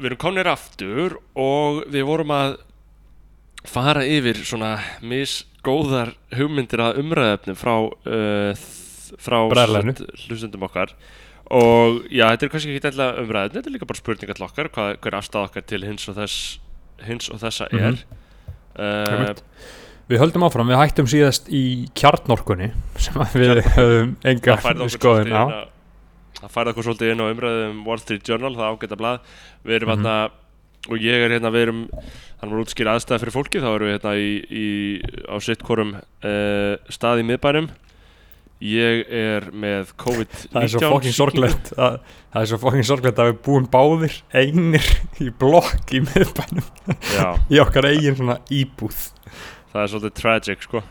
við erum komnir aftur og við vorum að fara yfir svona misgóðar hugmyndir að umræðefni frá, uh, frá hlustendum okkar. Og já, þetta er kannski ekki eitthvað umræðefni, þetta er líka bara spurningar til okkar, hvað, hver afstæð okkar til hins og, þess, hins og þessa er. Mhm. uh, Einmitt. Við höldum áfram, við hættum síðast í kjarnorkunni sem við höfum enga inn á það færði okkur svolítið inn á umræðum Wall Street Journal, það ágæta blað. Við erum Mhm. hérna og ég er hérna, við erum þannig að útskýra aðstæða fyrir fólki þá erum við hérna í, í á sitt hvorum uh, stað í miðbænum. Ég er með COVID-19 Það er svo fokkin sýkingu. sorglegt að, Það er svo fokkin sorglegt að við búum báðir einir í blokk í miðbænum. Í okkar eigin svona íbúð. Það er svolítið tragic sko.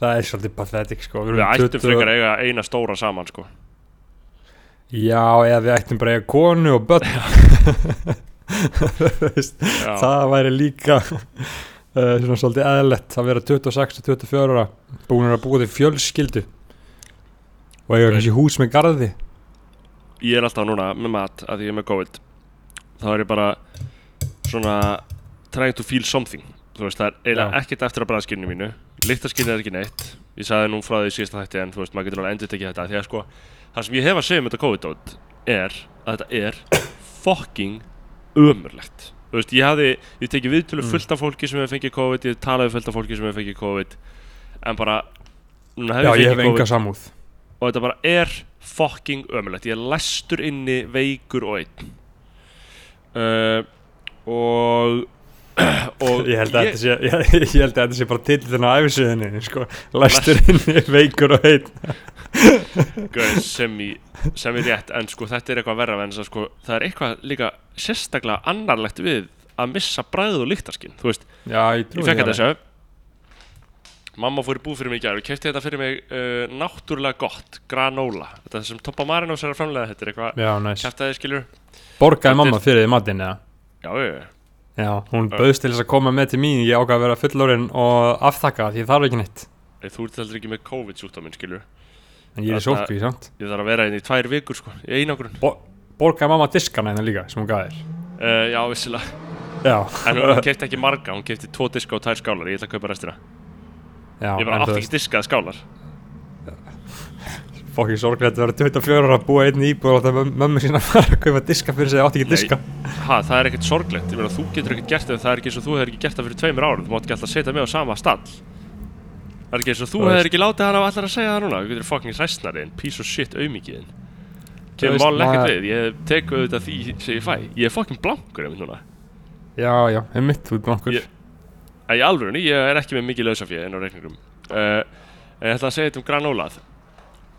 Það er svolítið pathetic sko. Við ættum frekar eiga eina stóra saman sko Já, eða við ættum bara að eiga konu og börn. Það væri líka uh, svona svolítið eðlett að vera 26 og 24 ára búin að búa til fjölskyldu. Og eiga kannski hús með garði. Ég er alltaf núna með mat að ég er með COVID. Þá er ég bara svona trying to feel something. Þú veist, það er eiginlega ekkert eftir á bræðskyninu mínu. Lyktarskynið er ekki neitt. Ég sagði nú frá því síðasta þætti en þú veist, maður getur alveg endur tekið þetta því að sko, það sem ég hef að segja um þetta COVID-dót er að þetta er fucking ömurlegt. Þú veist, ég hafði, ég tekið viðtölu Mm. fullt af fólki sem hefur fengið COVID ég talaði fullt af fólki sem hefur fengið COVID en bara núna Já, hef ég fengið COVID samúð. Og þetta bara er fucking ömulegt ég er læstur inni veikur og einn. Uh, og Ég held að þetta sé, ég, ég bara tillin á æfisuðinni sko, læstur inni veikur og Gauð, sem í sem í rétt, en sko þetta er eitthvað verra en sko, það er eitthvað líka sérstaklega annarlegt við að missa bræð og lyktarskinn, þú veist, Já, ég ég fekk þetta þessu mamma fór í búð fyrir mig í gær og kefti þetta fyrir mig uh, náttúrulega gott, granola. Þetta sem Toppa Marinos er að framlega þetta er eitthvað Já, næs kæftæði skilur Borgaði Þetta mamma fyrir því matinn eða? já, já, já. Já, hún bauðst til þess að koma með til mín Ég ákvað að vera fullorinn og afþakka því ég þarf ekki neitt. Nei, þú ert heldur ekki með COVID-sjúkdóminn skilur En ég er Þarna- sótkví, sant? ég þarf að vera inn í tvær vikur sko, í einangrun. Bo Borgaði mamma diskana hérna líka sem hún gaf þér? Uh, já, vissilega, Já, en hún kefti ekki marga hún kefti tvo diska og tvær skálar, ég ætla að kaupa restina. Já ég þú átti ekki diskað skálar Fokkin sorglega að vera 24 ára að búa einn íbúð og láta mömmu sína fara að kaupa diska fyrir sig. Átti ekki diska. Ha, það er ekkert sorglegt, ég meina þú getur ekkert gert það það er ekki eins og þú hefur ekki gert það fyrir tveimur árum. Þú mátt ekki alltaf setja mig á sama stall. Það er ekki eins og þú hefur ekki látið hana allar að segja það núna? Þú getur fucking hræstnarinn, piece of shit auðmíkiðin Þú kemur mál ekkert við, ég tek auðvitað því sem ég fæ. Ég er fucking blankur einmitt núna. Já, já, einmitt, þú er blankur. Ég- að í alvörunni, ég er ekki með mikið lausafið inn á reikningum. Uh, en ég ætla að segja þetta um granólað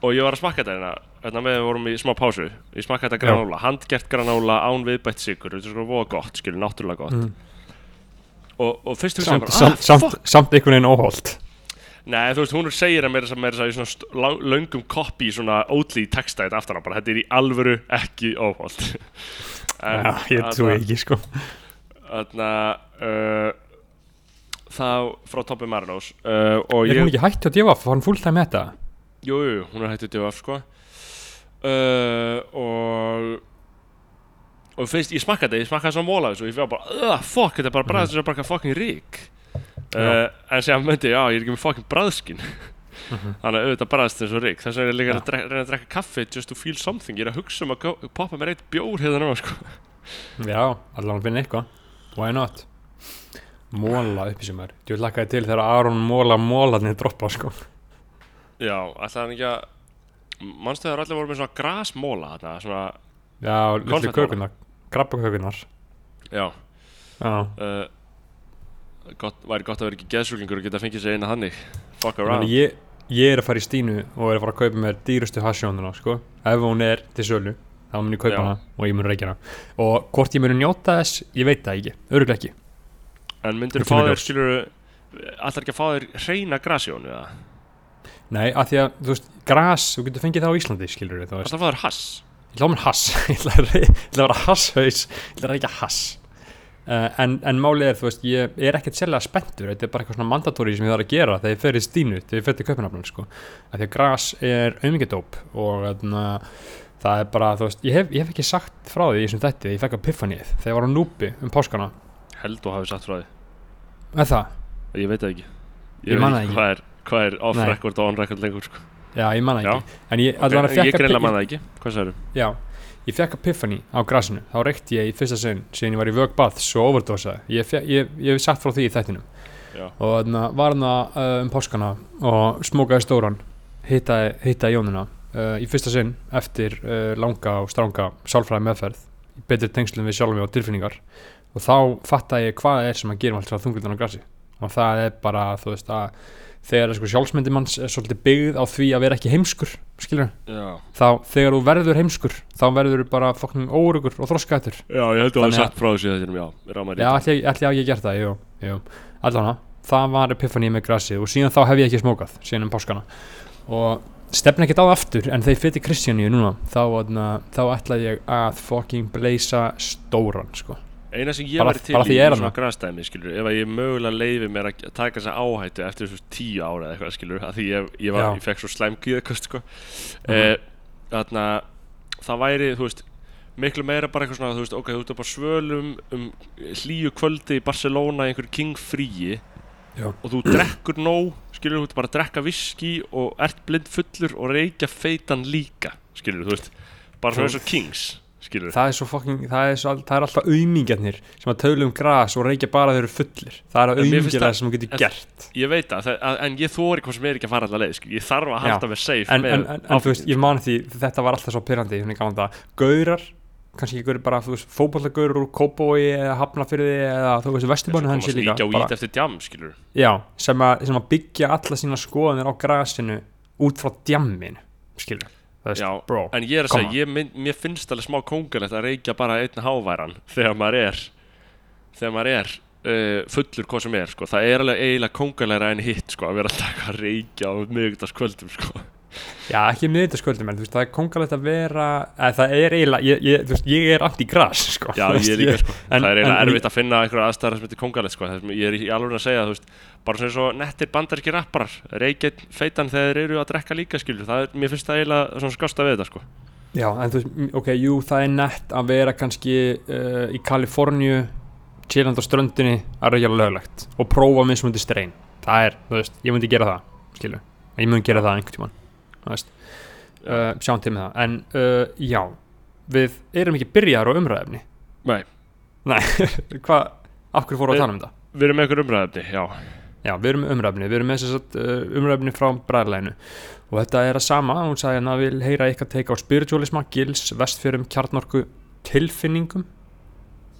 og ég var að smakka þetta hérna hérna með við vorum í smá pásu. Ég smakka þetta granóla, handgert granóla án viðbætt sigur, þetta er svona voða gott skilur, náttúrulega gott. Mm. og, og fyrst þú samt, bara, samt, ah, samt, samt einhvern veginn óholt. Nei, þú veist, hún segir að mér þess að mér þess að í svona löngum koppi í svona ótlí texta þetta aftan á bara, þetta er í alvöru ekki óholt. Já, ég trúi ekki sko. Þarna uh, þá frá Toppi Marinos uh, og Er hún ekki hætti að djöfa, var hún fulltime með þetta? Jú, jú, hún er hættið DFF sko. Uh, og og fyrst, ég smakka þetta, ég smakka þess að móla og ég fyrir bara, uh, fuck, þetta er bara bræðast þess að bara fucking rík. Uh, en sem myndi, já, ég er ekki með fucking bræðskin þannig að auðvitað bræðast þess að rík. Þess vegna er ég líka að reyna að drekka kaffi just to feel something, ég er að hugsa um að poppa mér eitt bjór hérna sko. Já, allan að finna eitthvað. Why not? Móla uppi sem er Ég lakkaði til þegar Aron móla mólarnir droppa sko já, alltaf hann ekki að mannstu þegar allir voru með svona grasmóla þarna, svona, Já, litlu kökunar Krabbakökunar já. Já, uh, gott, væri gott að vera ekki geðsjúklingur og geta fengið sér eina þannig. Fuck around. ég, ég er að fara í Stínu og er að fara að kaupa mér dýrustu hasjónuna sko. Ef hún er til sölu þá mun ég kaupa Já. hana og ég mun reykja hana. Og hvort ég mun njóta þess, ég veit það ekki Öruglega ekki. En myndir þú fá þér, skilur allar ekki að fá þér hreina grasjón eða? Nei, af því að, þú veist, gras, þú getur fengið það á Íslandi, skilur við, þú veist. Allar að fá þér hass? Ég á mér hass, ég ætla að ég vera hasshaus, ég ætla að reykja hass. Uh, en, en málið er, þú veist, ég er ekkert sérlega spenntur, þetta er bara eitthvað svona mandatóri sem ég þarf að gera þegar ég í stínu, þegar ég fer til köpunafnum, sko, af því að gras er auðmikið dóp og þarna, það er bara, þú veist, ég hef, ég hef ekki sagt frá því í þessum þetta, ég fekk að piffanið þegar ég var á núpi um páskana. Held og hafi sagt frá því. Með það, Ég veit það ekki. Ég man veit það ekki. Hvað er, hvað er off Nei. record og on record lengur sko. já, ég manna Já. ekki en ég, okay. allavega Ég greinlega pi- man það ekki Hvað sagður? já, ég fekk piffani á grasinu þá reykti ég í fyrsta sinn síðan ég var í vög baths og overdosaði ég, fe- ég, ég hef sagt frá því í þættinum Já. og þannig var hann uh, um páskana og smókaði stóran hittaði, hittaði jónuna uh, í fyrsta sinn eftir uh, langa og stranga sálfræði meðferð í betri tengslum við sjálfum og tilfinningar og þá fattaði ég hvað það er sem að gera alltaf þunglindan á grasi og það er bara þú veist að þegar sko, sjálfsmyndi manns er svolítið byggð á því að vera ekki heimskur þá þegar þú verður heimskur þá verður þú bara fokkin órugur og þroskaðtur já ég held að það að- sagt frá þessu þetta Já, ég Já, ég, ætli ég ekki gert það, jú, jú. Allan það var epifaní með grasið og síðan þá hef ég ekki smókað, síðan um páskana. Og stefna ekkert á aftur en þegar ég fytti Kristjáníu núna þá, þá ætla ég að fucking blaza stóran, sko Eina sem ég Bara- væri til bara í svona grastæmi skilur Ef að ég mögulega leifi mér að taka þessa áhættu Eftir þessu tíu ára eða eitthvað skilur að Því ég, ég, var, ég fekk svo slæmkvíð sko. Mhm. eh, Þarna Það væri, þú veist Miklu meira bara eitthvað svona, þú veist, ok, þú ert upp á svölum um hlýju kvöldi í Barcelona í einhverju king fríi Já. og þú drekkur nóg, skilur, þú ert bara að drekka viski og ert blind fullur og reykja feitan líka, skilur, þú veist bara svona eins og kings, skilur. Það er svo fucking, það er, svo, það er alltaf auðmingjarnir sem að tölu um gras og reykja bara þeir eru fullir. Það er auðmingjarnir sem þú getur gert. Ég veit það, það að- en ég þóri hvað sem er ekki að fara allar leið. Ég þarf að halda mig safe en, en, en, en þú veist, ég man því þetta var alltaf svo pyrrandi gaurar kannski ekki bara, þú veist, fótballagaurar úr Kópói eða Hafnafyrði eða þú veist, Vesturbánu hans líka bara, djam, já, sem, að, sem að byggja alla sína skoðanir á grasinu út frá djamminu skilur, veist, Já, bro En ég er að segja, ég, mér finnst alveg smá kóngalegt að reykja bara einn háværan þegar maður er þegar maður er uh, fullur hvað sem er, sko. Það er alveg eiginlega kóngalegra en hitt, sko að vera að taka að reykja á miðugdaskvöldum, sko já, ekki miðvitaðskvöldum, en þú veist, það er kongalegt að vera eða það er eiginlega, ég, ég, þú veist, ég er anti-gras, sko Já, þú veist, ég líka, sko. en- Það er eiginlega erfitt að finna einhverja aðstæðar sem þetta er kóngalegt, sko. Þess, Ég er í alveg að segja, þú veist bara svona svo nettir bandaríski rapparar reykja einn feitan þegar þeir eru að drekka líka, skilur. Það er, mér finnst það eiginlega svona skasta við þetta, sko. Já, en þú veist, ok, jú, það er nett að vera kannski uh, í Kaliforníu chilland á ströndinni að reykja löglegt og prófa mismundi strein það er, þú veist, ég myndi gera það skilu, ég myndi gera það einhvern veist, uh, sjáum til með það. En uh, já, við erum ekki byrjaðar á umræðefni Nei, Nei, hvað, af hverju fóru að Við- tala um það? við erum einhver umræðefni, já. Já, við erum með umræfni, við erum uh, umræfni frá bræðleginu og þetta er að sama, hún sagði hérna að vil heyra eitthvað teika á spiritualisma, gils, vestfjörum, kjarnorku, tilfinningum.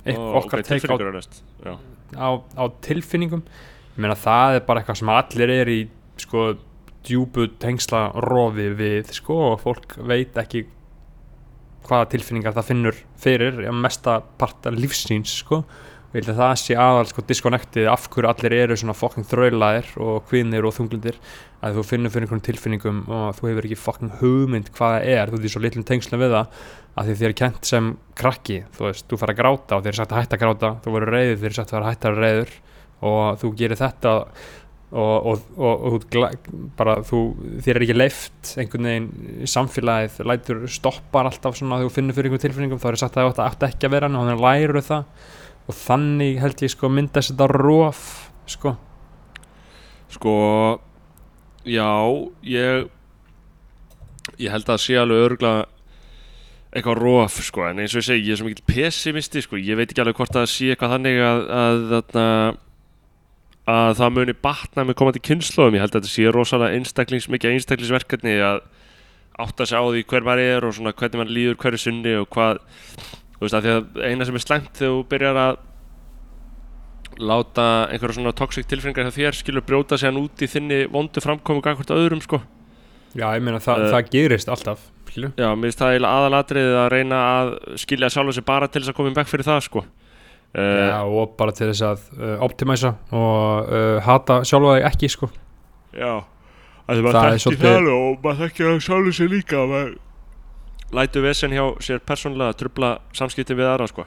Eit, Ó, okkar ok, teika á, á, á tilfinningum. Ég meina það er bara eitthvað sem allir er í sko djúbu tengsla rofi við sko og fólk veit ekki hvaða tilfinningar það finnur fyrir ja, mesta parta lífsins sko. Og ég held að það sé aðal sko disconnectið af hverju allir eru svona fucking þraulaðir og kvinnir og þunglindir að þú finnur fyrir einhvern tilfinningum og þú hefur ekki fucking hugmynd hvað það er. Þú í svo litlum tengslum við það að því þér er kent sem krakki þú veist, þú fara að gráta og þér er sagt að hætta að gráta þú verður reyður, þér er sagt að hætta að vera reyður og þú gerir þetta og, og, og, bara þú, þér er ekki leift einhvern veginn samfélagið lætur stoppar alltaf svona þegar þú finnur fyrir einhvern tilfinningum þá er sagt að það átti ekki að vera og þannig lærir það. Og þannig held ég sko myndast þetta rof sko. Sko Já, ég Ég held að það sé alveg örgla eitthvað rof, sko, en eins og ég segi ég er svo mikill pessimisti, sko, ég veit ekki alveg hvort það sé eitthvað þannig að að, að, að það muni batna með komandi kynnslóðum, ég held að þetta sé rosalega einstaklings, mikið einstaklingsverkefni að átta sig á því hver maður er og svona hvernig maður líður hverju sunni og hvað þú veist að því að eina sem er slæmt þegar þú byrjar að láta einhverja svona toxic tilfinningar hjá þér skilur brjóta sig hann út í þinni vondu framkomu gangvart öðrum sko. Já ég meina það, Eh, það gerist alltaf já, mér finnst það aðalatriðið að reyna að skilja sjálf sig bara til þess að koma í bekk fyrir það sko. uh, Já, og bara til þess að uh, optimæsa og uh, hata sjálfa þig ekki sko. já Það er svolítið- það og maður þekki það sjálf sig líka maður lætu vesen hjá sér persónulega að trubla samskipti við aðra sko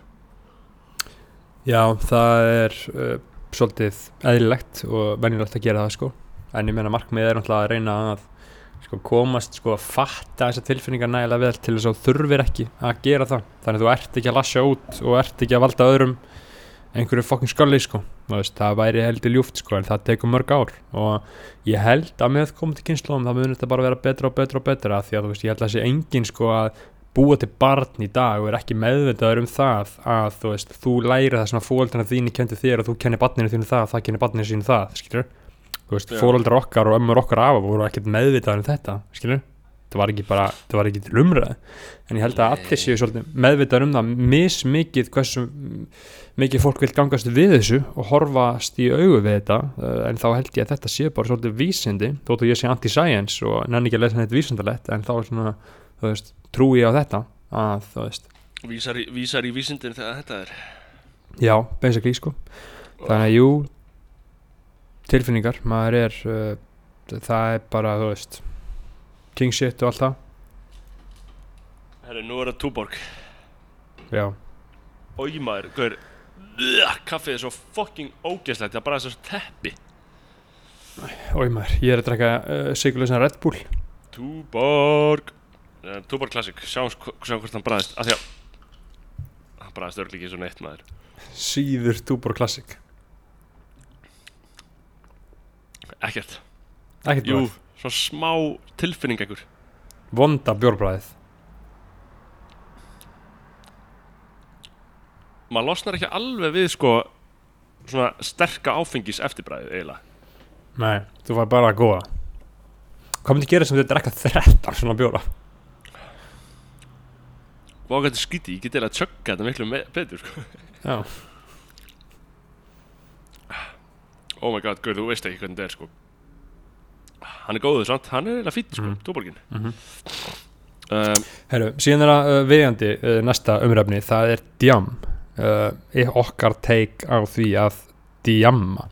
Já, það er uh, svolítið eðlilegt og venjulegt að gera það sko. en ég meina markmið er náttúrulega að reyna að sko komast sko að fatta þessar tilfinningar nægilega vel til þess að þú þurfir ekki að gera það þannig að þú ert ekki að lasja út og ert ekki að valda öðrum einhverju fokkin skalli sko. Veist, það væri heldur ljúft sko en það tekur mörg ár. Og ég held að með komandi kynnslóðum það mun þetta bara vera betra og betra og betra því að þú veist ég held að þessi engin sko að búa til barn í dag og er ekki meðvitaður um það að þú veist þú læri það svona fóreldrina þínu kendi þér og þú kenni barninu þínu það og það kenni barninu sínu það skilur þú veist fóreldrar okkar og ömmur okkar afa voru ekkert meðvitaður um þetta skilur það var ekki bara það var ekki til umræð en ég held að allir séu svolítið meðvitaður um það mismikið hversu mikið fólk vil gangast við þessu og horfast í augu við þetta. Uh, en þá held ég að þetta sé bara svolítið vísindi þótt að ég sé anti-science og nenni ekki að lesa þetta vísindalett en þá er svona, þú veist, trúi ég á þetta að, þú veist, vísar í, vísar í vísindin þegar þetta er. Já, basically sko. Þannig að jú tilfinningar, maður er uh, það er bara, þú veist king shit og allt það. Herri, nú er það Túborg. Já, Ói maður, gaur. Ugh, Kaffið er svo fucking ógeðslegt. Það er bara þess að teppi. Oi maður, ég er að drekka uh, sigurleysan Red Bull. Túborg. Uh, Túborg Classic, sjáum, sjáum hvort hann bræðist Af því að Hann bræðist ekki svo neitt maður. Síður Tuborg Classic. Ekkert. Ekkert Jú. Svona smá tilfinning einhver. Vonda bjórbræðið. Maður losnar ekki alveg við sko Svona sterka áfengis eftirbræðið eiginlega. Nei, þú fær bara að góða hvað myndi gera sem þetta drekka 13 svona bjóra? Þetta er skíti, ég get eiginlega að tjögga þetta miklu betur sko. Já, Oh my god, gaur, þú veist ekki hvernig þetta er sko Hann er góður samt, hann er eiginlega fýtt sko, Mhm. Túborgin Mhm. um, herru, síðan er það uh, viðjandi uh, næsta umræfni, það er djam uh, er okkar take á því að djamma.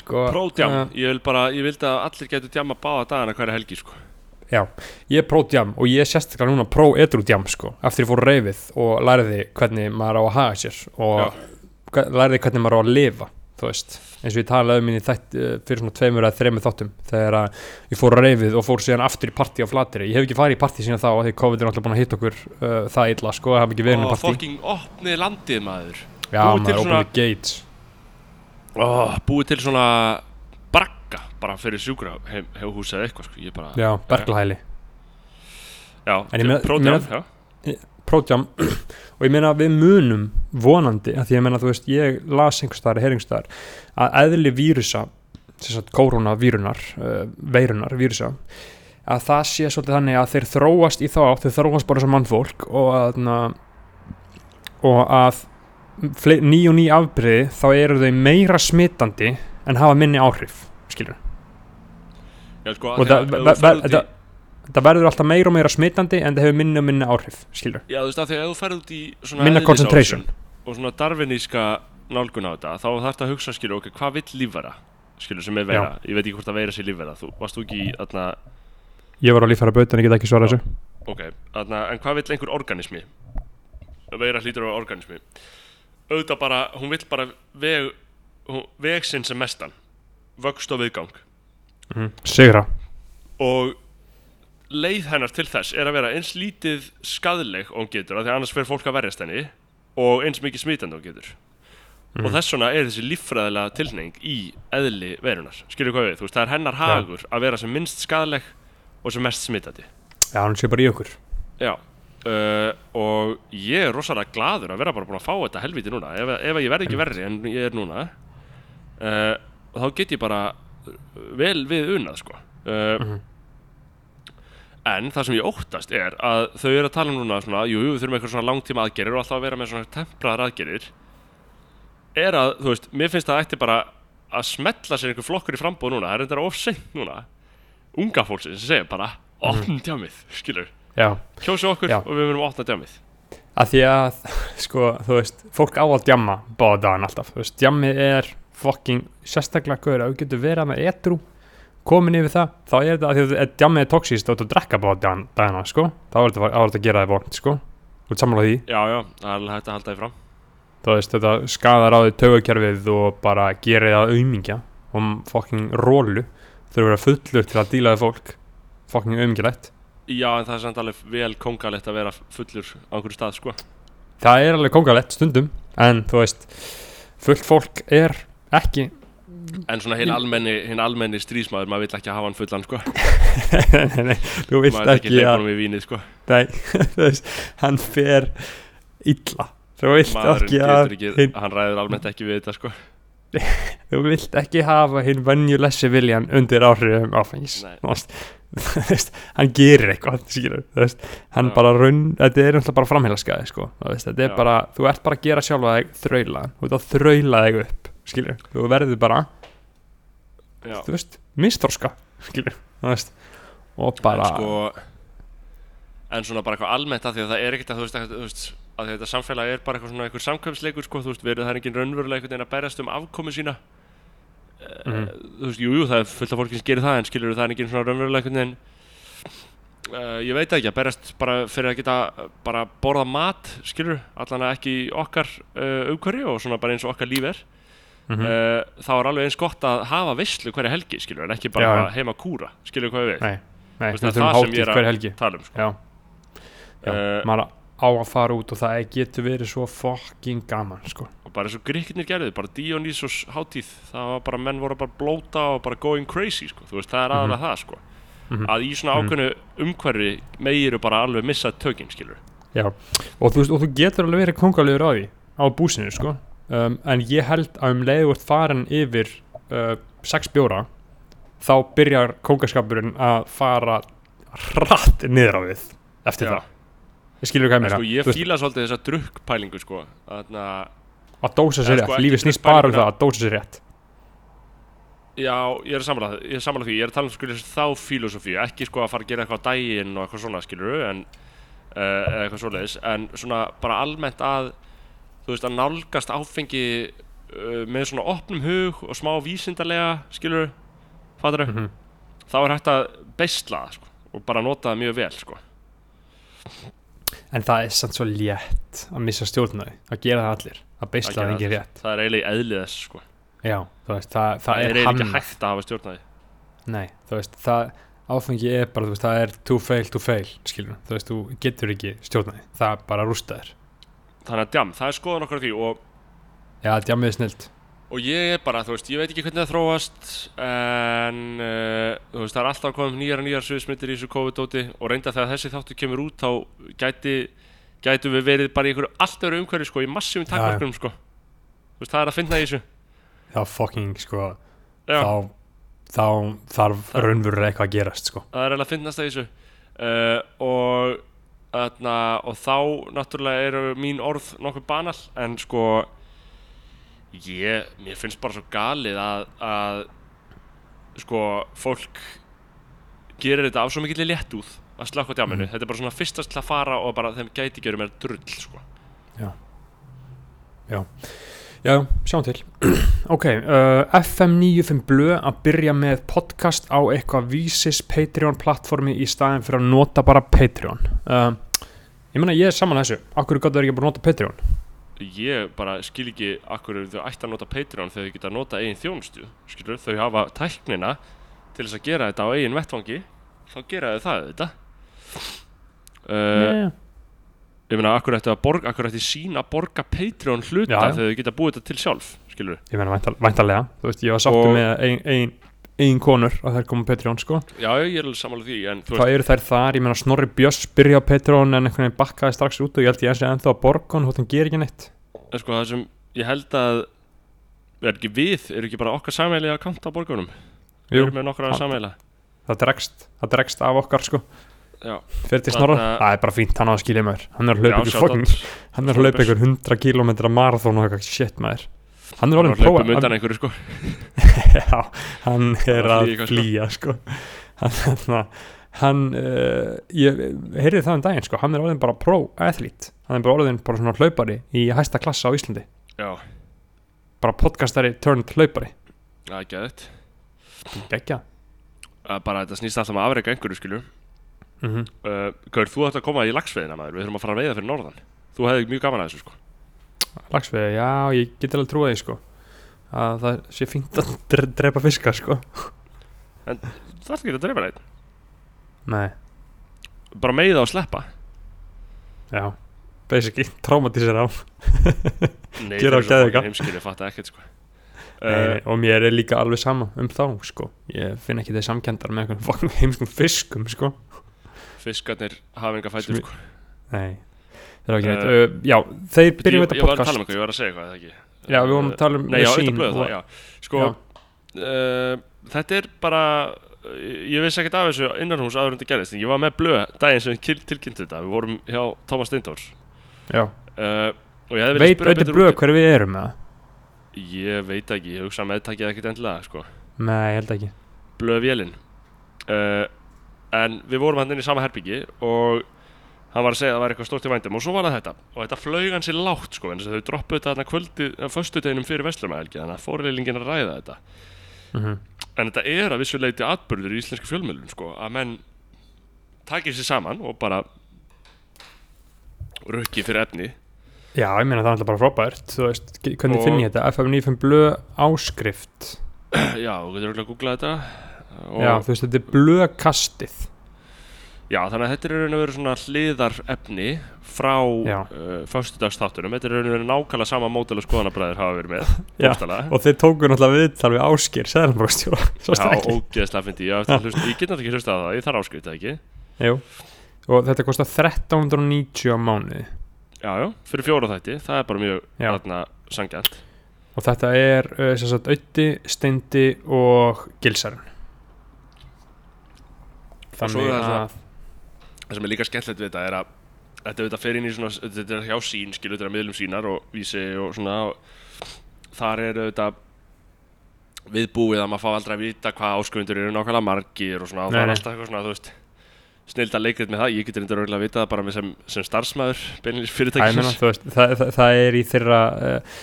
Sko, Pródjam, ég vil bara, ég vildi að allir getur djama báða dagana hverja helgi sko. Já, ég er pró-djam og ég er sérstaklega núna pró-edru-djam sko, eftir ég fór á reyfið og læriði hvernig maður á að haga sér og hva- læriði hvernig maður á að lifa þú veist, eins og ég talaði um minni þætt uh, fyrir svona tveimur eða þreimur þáttum þegar að ég fór á reyfið og fór síðan aftur í partí á flateri, ég hef ekki farið í partí síðan þá af því COVID er náttúrulega búin að hitta okkur uh, það illa sko, það hef ekki verið með partí. fucking opnið landið maður. Já, búið maður, the gates. Ó, Búið til svona bragga bara fyrir sjúkra hef, hef hús eða eitthvað sko Ég bara, já, berglahæli já, En ég og ég meina við munum vonandi að því ég meina þú veist ég las einhvers staðar, heyr einhvers staðar að eðli vírusa koronavírunar uh, veirunar, vírusa að það sé svolítið þannig að þeir þróast í þá þeir þróast bara sem mannfólk og að na, og að ný og ný afbreiði þá eru þau meira smitandi en hafa minni áhrif skilur Já, sko, og að það, ef í- það verður alltaf meira og meira smitandi en það hefur minni og minni áhrif skilur Já, þú veist að ef þú ferð út í svona Minna eðlisávísun concentration. og svona darwiníska nálgun á þetta þá þarf þetta að hugsa skilur, ok, hvað vill lífvera skilur sem er vera, ég veit ekki hvort að vera sé lífvera. Þú varst þú ekki, þarna, ég var á líffæra baut en ég get ekki svarað þessu. Ok þarna, en hvað vill einhver organismi? Vera hlýtur á organismi. Auðvitað bara, hún vill bara veg, hún, veg sinn sem mestan. Vöxt og viðgang. Sigra. Og leið hennar til þess er að vera eins lítið skadleg og hún getur af því annars fer fólk að verjast henni og eins mikið smitandi og hún getur. Mhm. og þess vegna er þessi líffræðilega tilhneing í eðli verunar skilur hvað við, þú veist, það er hennar hagur að vera sem minnst skadleg og sem mest smitandi. Já, hann sé bara í okkur. Já uh, og ég er rosalega gladur að vera bara búin að fá þetta helviti núna. Ef, ef ég verð ekki verri en ég er núna uh, þá get ég bara vel við unað sko. Uh, Mhm. En það sem ég óttast er að þau eru að tala um núna svona, jú, við þurfum eitthvað svona langtíma aðgerir og alltaf að vera með svona tempraðar aðgerir er að, þú veist, mér finnst það ætti bara að smetla sér einhver flokkur í frambóð núna, það er þetta ofseint núna. Unga fólksins sem segja bara opnum djamið, skilur. Já, kjósi okkur Já. og við verðum að opna djamið að því að sko, þú veist, fólk á að djamma báða dagan alltaf, þú veist, djammi er fucking sérstaklega komin yfir það þá er þetta, að því að djammi er toxíst og þú drekka báða dagan, dagana, sko. Þá er þetta, þá að gera það vond, sko. Þú ert sammála því, já, já, það er alveg hægt að halda því fram. Þú veist, þetta skadar á því taugakerfið og bara gerir það aumingja. Og fucking rólu þurfa að vera fullur til að díla við fólk. Fucking umgilegt Já, en það er samt alveg vel kongalegt að vera fullur á einhverju stað, sko. Það er alveg kongalegt stundum. En þú veist fullt fólk er ekki En svona hinn almenni, hinn almenni strísmaður, maður vill ekki hafa hann fullan, sko. Nei, nei, þú vilt Maður ekki að vínið, sko. Nei, þú veist, hann fer illa. Þú vilt ekki að ekki, hinn, hann ræður almennt ekki við þetta, sko. Þú vilt ekki hafa hinn venjulessi viljan undir áhrifum áfengis. Hann gerir eitthvað skilur, hann Já. bara raun, þetta er náttúrulega bara framheilskæði sko, þetta er Já. bara, þú ert bara að gera sjálfa þig þraula, þú ert að þraula þig upp skilur, þú verður bara þú veist, mistorska og bara, en sko En svona bara eitthvað almennt að því að það er ekkert að, þú veist, að, þú veist að þetta samfélag er bara eitthvað svona einhver samkvæmsleikur, sko, þú veist, verið það engin raunverulega einhvern veginn að berjast um afkomu sína. Mhm. þú veist, jú, jú, það er fullt af fólki sem gerir það en skilur það engin svona raunverulega einhvern veginn uh, ég veit ekki að berjast bara fyrir að geta bara borða mat, skilur, allan að ekki okkar uh, umhverju og svona bara eins og okkar líf er mm uh, þá er alveg eins gott að hafa veislu hverja helgi, skilur, en ekki bara Já, heima kúra, skilur hvað við nei, nei, veist, við það sem ég er að- tala um, sko. Já, já Eh, maður á að fara út og það getur verið svo fucking gaman sko. Og bara eins og gríknir gerðu, bara Dionysos hátíð, það var bara, menn voru bara blóta og bara going crazy, sko, þú veist, það er aðalega það, sko. Mhm. að í svona Mhm. ákveðnu umhverfi megiru bara alveg missa tökinn, skilur Já, og þú, veist, og þú getur alveg verið kongalegur á því á búsinu sko um, en ég held að um leiðu vart farin yfir uh, sex bjóra þá byrjar kongaskapurinn að fara hratt niður á við eftir Já. það. Ég skilur ég En meina. sko, ég fíla svolítið þessa drukkpælingu, sko. Þannig að, að dósa sér rétt, sko, ekki lífið snýst bara um það að dósa sér rétt. Já, ég er sammála því, ég er að tala um sko þá filosófí Ekki sko að fara að gera eitthvað á daginn og eitthvað svona, skilur En, uh, eitthvað svoleiðis. En svona bara almennt að Þú veist, að nálgast áfengi uh, Með svona opnum hug Og smá vísindarlega, skilur Fattur mm -hmm. Þá er hægt að beisla það, sko Og bara nota það mjög vel, sko. En það er samt svo létt að missa stjórnaði, að gera það allir að beisla gera það ekki rétt. Það er eiginlega eðlið þess, sko. Já, veist, það, það, Það er er eiginlega ekki hægt að hafa stjórnaði Nei, þú veist, það áfengi er bara, þú veist, það er to fail to fail, skilur, þú veist, þú getur ekki stjórnaði, það bara rústaður. Þannig að djam, það er skoðan okkar á því og Já, djamið er snilt. Og ég er bara, þú veist, ég veit ekki hvernig það þróast en uh, þú veist, það er alltaf komið nýjar og nýjar sviðsmyndir í þessu COVID-dóti og reynda þegar þessi þáttu kemur út þá gæti, gætu við verið bara í einhverju allt öru umhverju, sko, í massífum takmarkunum, sko. Þú veist, það er að finna í þessu. Já, fucking, sko, Já, þá, þá þarf Það- raunverulega eitthvað að gerast, sko. það er að finnast í þessu. Uh, og, þarna, og þá náttúrulega eru mín orð nokkuð banal en sko ég, mér finnst bara svo galið að, að sko fólk gerir þetta af svo mikill léttúð að slaka á djáminu, Mhm. þetta er bara svona fyrstast til að fara og bara þeim gæti gjörum er drull sko. Já, sjáum til. ok, uh, FM95 Blö að byrja með podcast á eitthvað vísis Patreon plattformi í staðin fyrir að nota bara Patreon. Uh, ég meina, ég er saman að þessu. Akkur gott er ekki bara að nota Patreon? ég bara skil ekki akkur þau ætti að nota Patreon þegar þau geta að nota eigin þjónustu skilur, þau hafa tæknina til þess að gera þetta á eigin vettvangi þá gera þau það þetta uh, Nei. Ég meina akkur ætti að borga akkur ætti sína að borga Patreon hluta Já, já. þegar þau geta búið þetta til sjálf skilur, Ég meina, væntal, væntalega. Þú veist, ég var sáttu Og- með ein, ein, ein konur að þær koma á Patreon, sko. já ég er alveg sammála því en þú Þá eru þær þar, ég meina Snorri Björns byrja á Patreon en einhvern veginn bakkaði strax út og ég held ég að sé ennþá að borga hann hótt hann ger ekki neitt. En sko það sem ég held að er ekki við, er ekki bara okkar sammeili að kanta borgunum við Jú, erum með nokkra hann- sammeila það dregst, það dregst af okkar sko fyrir til Snorra, það er bara fínt, hann á að skilja maður. Hann er að hlaupa ykkur fucking hann er að hlaupa ykkur 100 km marathon og eitthvað. Shit maður. Hann er prófa undan hann, einhverju sko. Já, hann er að að flýja sko. flýja sko. Hann, uh, ég heyrði það um daginn sko. Hann er orðin bara pro-athlete. Hann er bara orðin bara svona hlaupari í hæsta klassa á Íslandi. Já, bara podcastari turned hlaupari. Það er að bara þetta snýst alltaf um að afreika einhverju skilju mm -hmm. uh, Gaur, þú ætti að koma í lagsveiðina maður. Við þurfum að fara að veiða fyrir norðan. Þú hefði mjög gaman að þessu sko. Lagsveið, já, ég get alveg trúið því sko. Að það sé fínt að dre- drepa fiskar sko. Það er ekki að drefa neitt nei, bara meiða og sleppa? Já. Basically, traumatísir á. Nei, það er svo heimskir, ég fatt ekkert sko. Nei, uh, og mér er líka alveg sama um þá sko. ég finn ekki þeir samkendar með einhvern heimskum fiskum sko. Fiskarnir hafa enga fætur sko. Nei, það er ekki Eh, neitt uh, já, þeir byrjum þetta ég var að podcast tala um eitthvað, ég var að segja eitthvað, ekki? Já, við vorum að tala um Nei, já, þetta blöð og- það, já. Sko, uh, þetta er bara Ég vissi ekkert af þessu innan hús áður en þetta gerðist Ég var með blöð daginn sem við tilkynntu þetta. Við vorum hjá Thomas Steindors já. uh, Og ég hefði veit spyrja auðvitað blöð út í- hver við erum með? Ég veit ekki, ég hugsa meðtakið ekkert endilega sko. nei, ég held ekki. Blöð vélinn uh, En við vorum hann inn í sama herbyggi Og hann var að segja að það var eitthvað stórt í vændum Og svo var það þetta. Og þetta flög hann sér lágt sko, En þess að þau droppuðu þetta þarna kvöldi Föstudeginum fyrir Vestlumæhelgi Þannig að fórileilingin að ræða þetta. Mm En þetta er að vissuleiti atbyrður í íslensku fjölmjölun sko, að menn takir sér saman og bara rukki fyrir efni. Já, ég meina það er alltaf bara frábært þú veist, hvernig Og- finn ég þetta? FM95 blöð áskrift. Já, þú getur að þetta já, þú veist, þetta er blöðkastið. Já, þannig að þetta er raun og veru svona hliðar efni frá uh, föstudagsþáttunum. Þetta er raun og veru nákvæmlega sama mótel og skoðanabræður hafa verið með Já, og þeir tóku náttúrulega viðtal við Áskir Sæðanbrókstjóra Já, ógeðslega fyndi ég, að ég get náttúrulega ekki hlusta á það, ég þarf áskrift það ekki? Jú. og þetta kostar 1390 á mánuði. Já, já, fyrir fjóra þætti, það er bara mjög sangjant og þetta er uh, Ötti, Steindi og Gilsarinn þannig það að það sem er líka skemmtilegt við þetta er að þetta auðvitað fer inn í svona þetta er hjá sín, skilu, þetta er að miðlum sínar og vísi og svona og þar er auðvitað viðbúið að maður fá aldrei að vita hvað áskrifendur eru nákvæmlega margir og svona og það er alltaf eitthvað svona, þú veist snild að leikrit með það, ég getur endur örgulega að vita það bara með sem, sem starfsmæður beinilins fyrirtækisins. Veist, það, það, það er í þeirra uh,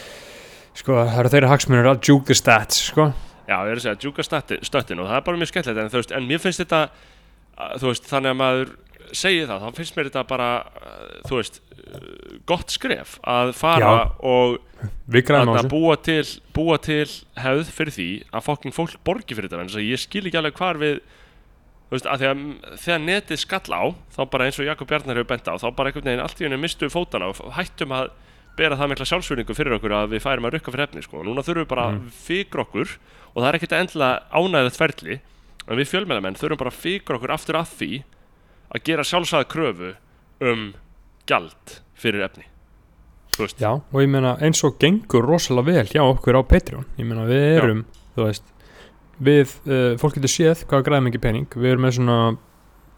sko, það eru þeirra hagsmunir að the stats sko. Já, ég er að segja, djúka stöttin, stöttin og það er bara mjög skemmtilegt. En, þú veist, en mér finnst þetta að, veist, þannig að maður segi það, þá finnst mér þetta bara uh, þú veist, uh, gott skref að fara Já. og að búa til, búa til hefð fyrir því að fokking fólk borgi fyrir þetta en ég skil ekki alveg hvar við þú veist, að því að þegar netið skall á þá bara eins og Jakob Bjarnar hefur bent á þá bara einhvern veginn allt í henni mistu fótana og hættum að bera það mikla sjálfsvöringu fyrir okkur að við færum að rukka fyrir efni sko. núna þurfum við bara Mm. að fikra okkur og það er ekkert endilega ánægðið ferli en við fjölmennamenn þurfum bara að fikra okkur aftur að því að gera sjálfsagða kröfu um gjald fyrir efni. Þú veist, Já, og ég meina eins og gengur rosalega vel hjá okkur á Patreon. Ég meina við erum, þú veist við, uh, fólk getur séð hvað græðum ekki pening. Við erum með svona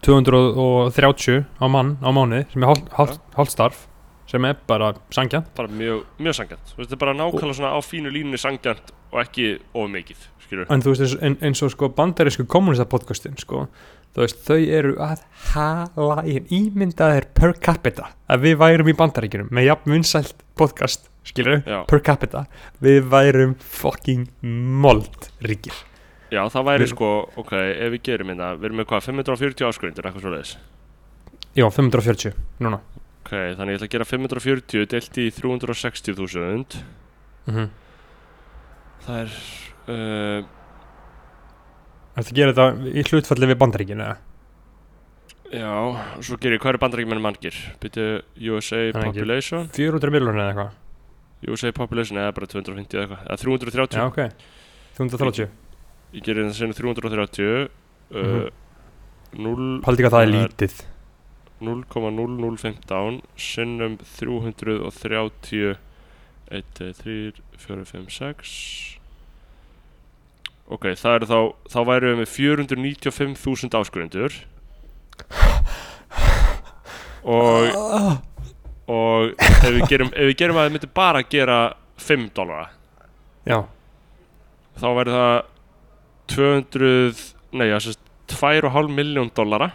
230 á mann á mánuði sem er hálft hálf, hálf starf sem er bara sangja bara mjög, mjög sangjant þetta er bara nákvæmlega svona á fínu línunni sangjant og ekki of mikið skilur en þú veist eins, ein- eins og sko bandarísku kommunista podcastin sko þú veist þau eru að hala í ímyndaðir per capita að við værum í bandaríkjunum með jafn vinsælt podcast skilur já, per capita. Við værum fucking mold ríkir. Já, það væri Við- sko ok, ef við gerum hérna, við erum með hvað 540 áskrundur, eitthvað svo leiðis já 540 núna. Ok, þannig ég ætla að gera 540 deilt í 360.000 mm -hmm. það er uh, Þetta gerir þetta í hlutfalli við bandaríkinu eða? já, og svo gerir ég, hvað er bandarækjumenn margir? Byrju USA population? 400 miljónir eða eitthvað. USA population eða bara 250 eða eitthvað, eða 330 Já, ok. 330 ég gerir þetta sinni 330 uh, Mhm. 0 Haldi ekki að það er Það er- lítið. 0,0015 sinnum 330 1, 2, 3, 4, 5, 6 ok, það eru þá þá værum við með 495.000 áskurendur og og ef við gerum, ef við gerum að það myndi bara gera 5 dólara Já, þá væri það 200 nei, það sést 2,5 miljón dólara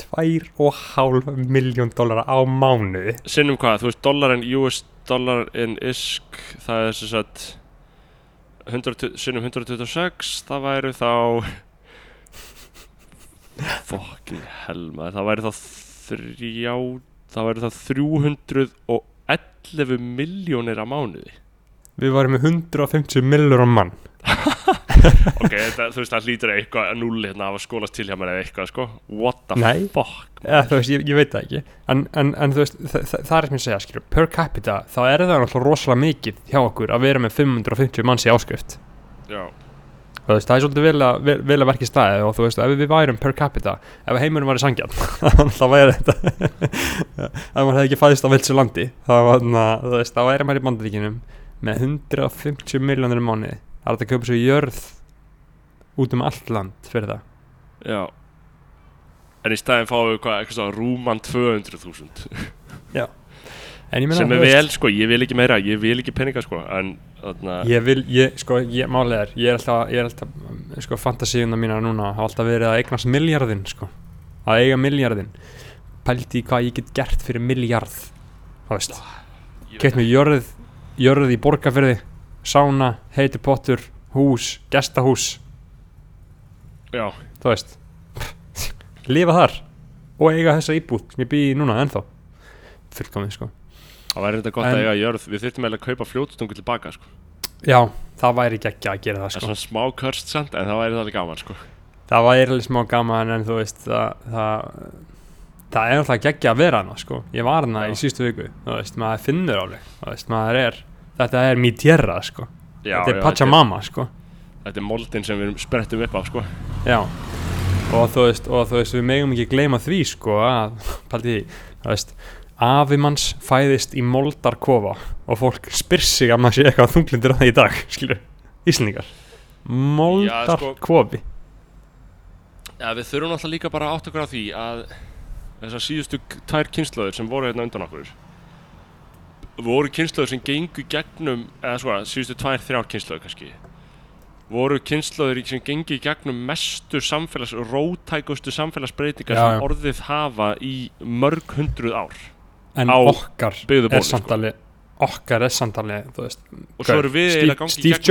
2,5 miljón dólara á mánuði. Sinnum hvað, þú veist, dollarin US dollar in ISK það er sem sagt 100, sinnum 126 það væri þá fucking helma það væri þá þrjá það væri þá 311 miljónir á mánuði Við varum með 150 millur á mann. Ok, þetta, þú veist, það hlýtur eitthvað núl hérna af að skólast til hjá mér eða eitthvað, sko. What the Nei. fuck? Eða þú veist, ég, ég veit það ekki. En, en, en þú veist, þa þa það er sem ég segja skilur, per capita, þá er það náttúrulega rosalega mikið hjá okkur að vera með 550 manns í áskrift. Já, þú veist, það er svolítið vel að, vel, vel að verki staðið og þú veist, ef við værum per capita ef heimurum væri sangjarn þá væri þetta ef maður hefði ekki fæðist á vilsu landi þá, na, þú veist, þá væri maður í bandaríkinum með 150 miljónir í mánuði. Það er að köpa svo jörð út um allt land fyrir það. Já. En í staðin fáum við hvað, eitthvað svo rúman 200.000 en ég meina, sem er vel, sko, ég vil ekki meira ég vil ekki peninga, sko, en þarna, Ég vil, ég, sko, ég, málið er Ég er alltaf, ég er alltaf, sko, fantasíuna mína núna hafa alltaf verið að eignast miljardin, sko. Að eiga miljardin Pældi í hvað ég get gert fyrir miljard Það veist, mér jörð Jörð í borgarfyrði Sána, heiti pottur, hús, gestahús. Já, Þú veist. Lifa þar Og eiga þessa íbúð sem ég býi núna ennþá. Fullkomið, sko. Það væri þetta gott En- að eiga jörð. Við þurftum eiginlega að kaupa fljótstungu tilbaka, sko. Já, það væri geggja að gera það, það er sko. svona smá körst samt, en það væri það alveg gaman, sko. Það var eiginlega smá gaman en þú veist það, það, það er alltaf geggja að vera hana sko. ég var hana Já. í sístu viku veist, maður finnur alveg veist, maður er, þetta er mi tierra sko. þetta er Pachamama sko. þetta er moldin sem við sprettum upp á, sko já og þú veist, og þú veist, við megum ekki gleyma því sko, að, paldi því þú veist, afi manns fæðist í moldarkofa og fólk spyr sig að maður sé eitthvað þunglindur á það í dag skilur, Íslendingar moldarkofi Já, við þurfum alltaf líka bara að átta okkur á því að þessar síðustu k- tvær kynnslóðir sem voru hérna undan okkur voru kynnslóðir sem gengu gegnum eða sko, síðustu tvær, þrjár kynnslóðir kannski voru kynnslóðir sem gengi í gegnum mestu samfélags rótækustu samfélagsbreytingar Já, sem orðið hafa í mörg hundruð ár en á okkar er bóli, sko. samtali okkar er samtali, veist. Og svo eru við Steve- eiginlega gangi í Steve gegnum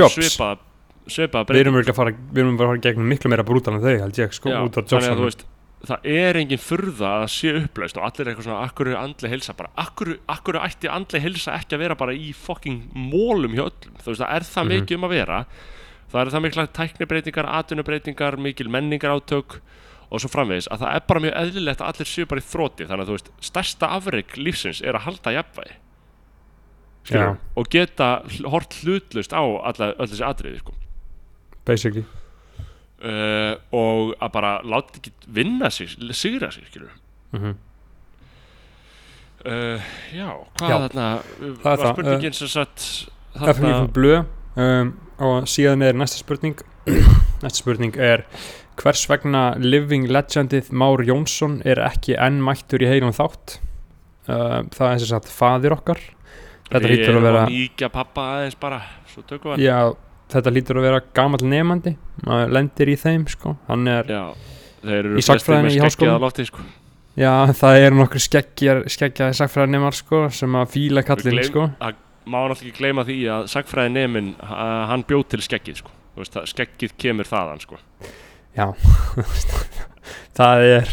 við erum breytingar við erum bara að fara gegnum miklu meira brútal en þau held ég sko Já, út af þannig það er engin furða að sé upplaust og allir er eitthvað svona, akkur er andlega heilsa bara, akkur, akkur ætti andlega heilsa ekki að vera bara í fucking mólum hjá öllum þú veist, það er það Mhm. mikið um að vera það er það mikla tæknibreitingar, atvinnubreitingar mikil menningar átök og svo framvegis, að það er bara mjög eðlilegt að allir séu bara í þróti, þannig að þú veist stærsta afreg lífsins er að halda jafnvægi Skilurðu? Já. og geta hort hlutlust á alla, öll þessi atriði sko. basically uh, og að bara láta ekki vinna sig, sigra sig skilur mm Uh, já, hvað Já, þarna það var er spurningin sem sagt það fyrir mjög blöð um, og síðan er næsta spurning. Næsta spurning er hvers vegna living legendið Már Jónsson er ekki enn mættur í heilum þátt? Uh, það er sem sagt faðir okkar. Þetta við lítur að erum vera að mýkja pappa aðeins bara svo tökum við já, þetta lítur að vera gamall nefandi maður lendir í þeim sko hann er já, Í með í lofti sko. Já, það eru nokkur skeggjaði sagfræðanemar sko sem að fíla kallinn gleym- sko má náttúrulega ekki gleyma því að sagfræði nemin hann bjóð til skeggið sko. Veist, það- skeggið kemur þaðan sko. það er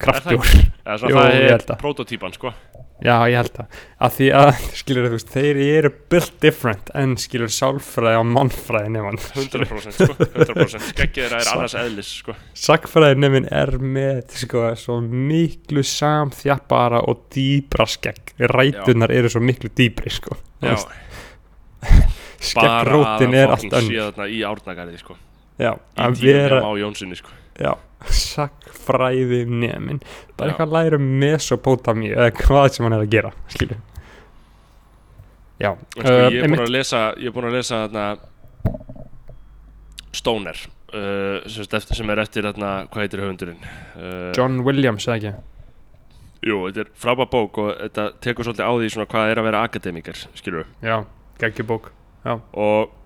eða svo Jú, það er held að. prototípan sko. Já, ég held það. Að því að, skilur þú veist, þeir eru built different en skilur sálfræði og mannfræði nefn 100% sko. 100% skeggið þeirra er annars eðlis sko. Sagfræði nefn er með sko svo miklu samþjappara og dýbra skegg. Rætunar eru svo miklu dýbri sko. Þú já, veist, bara Skeggrótin að er allt önn sé þarna í árnagarði sko. Já, í vera á Jónssoni sko. Já, sagfræði nefn bara eitthvað að læra um Mesopotamíu eða hvað sem hann er að gera skilur Já, sko, uh, ég er einmitt- að lesa ég er búin að lesa þarna Stoner uh, sem, sagt eftir, sem er eftir þarna hvað heitir höfundurinn? Uh, John Williams eða ekki? Jú, þetta er frábær bók og þetta tekur svolítið á því svona hvað er að vera akademikar skilur Já, geggjubók og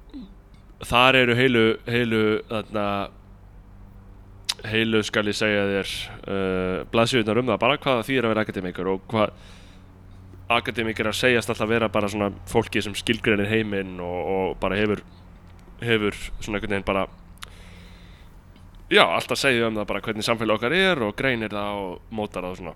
þar eru heilu heilu þarna heilu skal ég segja þér uh, blaðsjöðunar um það bara hvað því er að vera akademikar og hvað akademikar að segjast alltaf vera bara svona fólki sem skilgreinir heiminn og, og bara hefur hefur svona einhvern veginn bara já, alltaf segja um það bara hvernig samfélag okkar er og greinir það og mótar það og svona.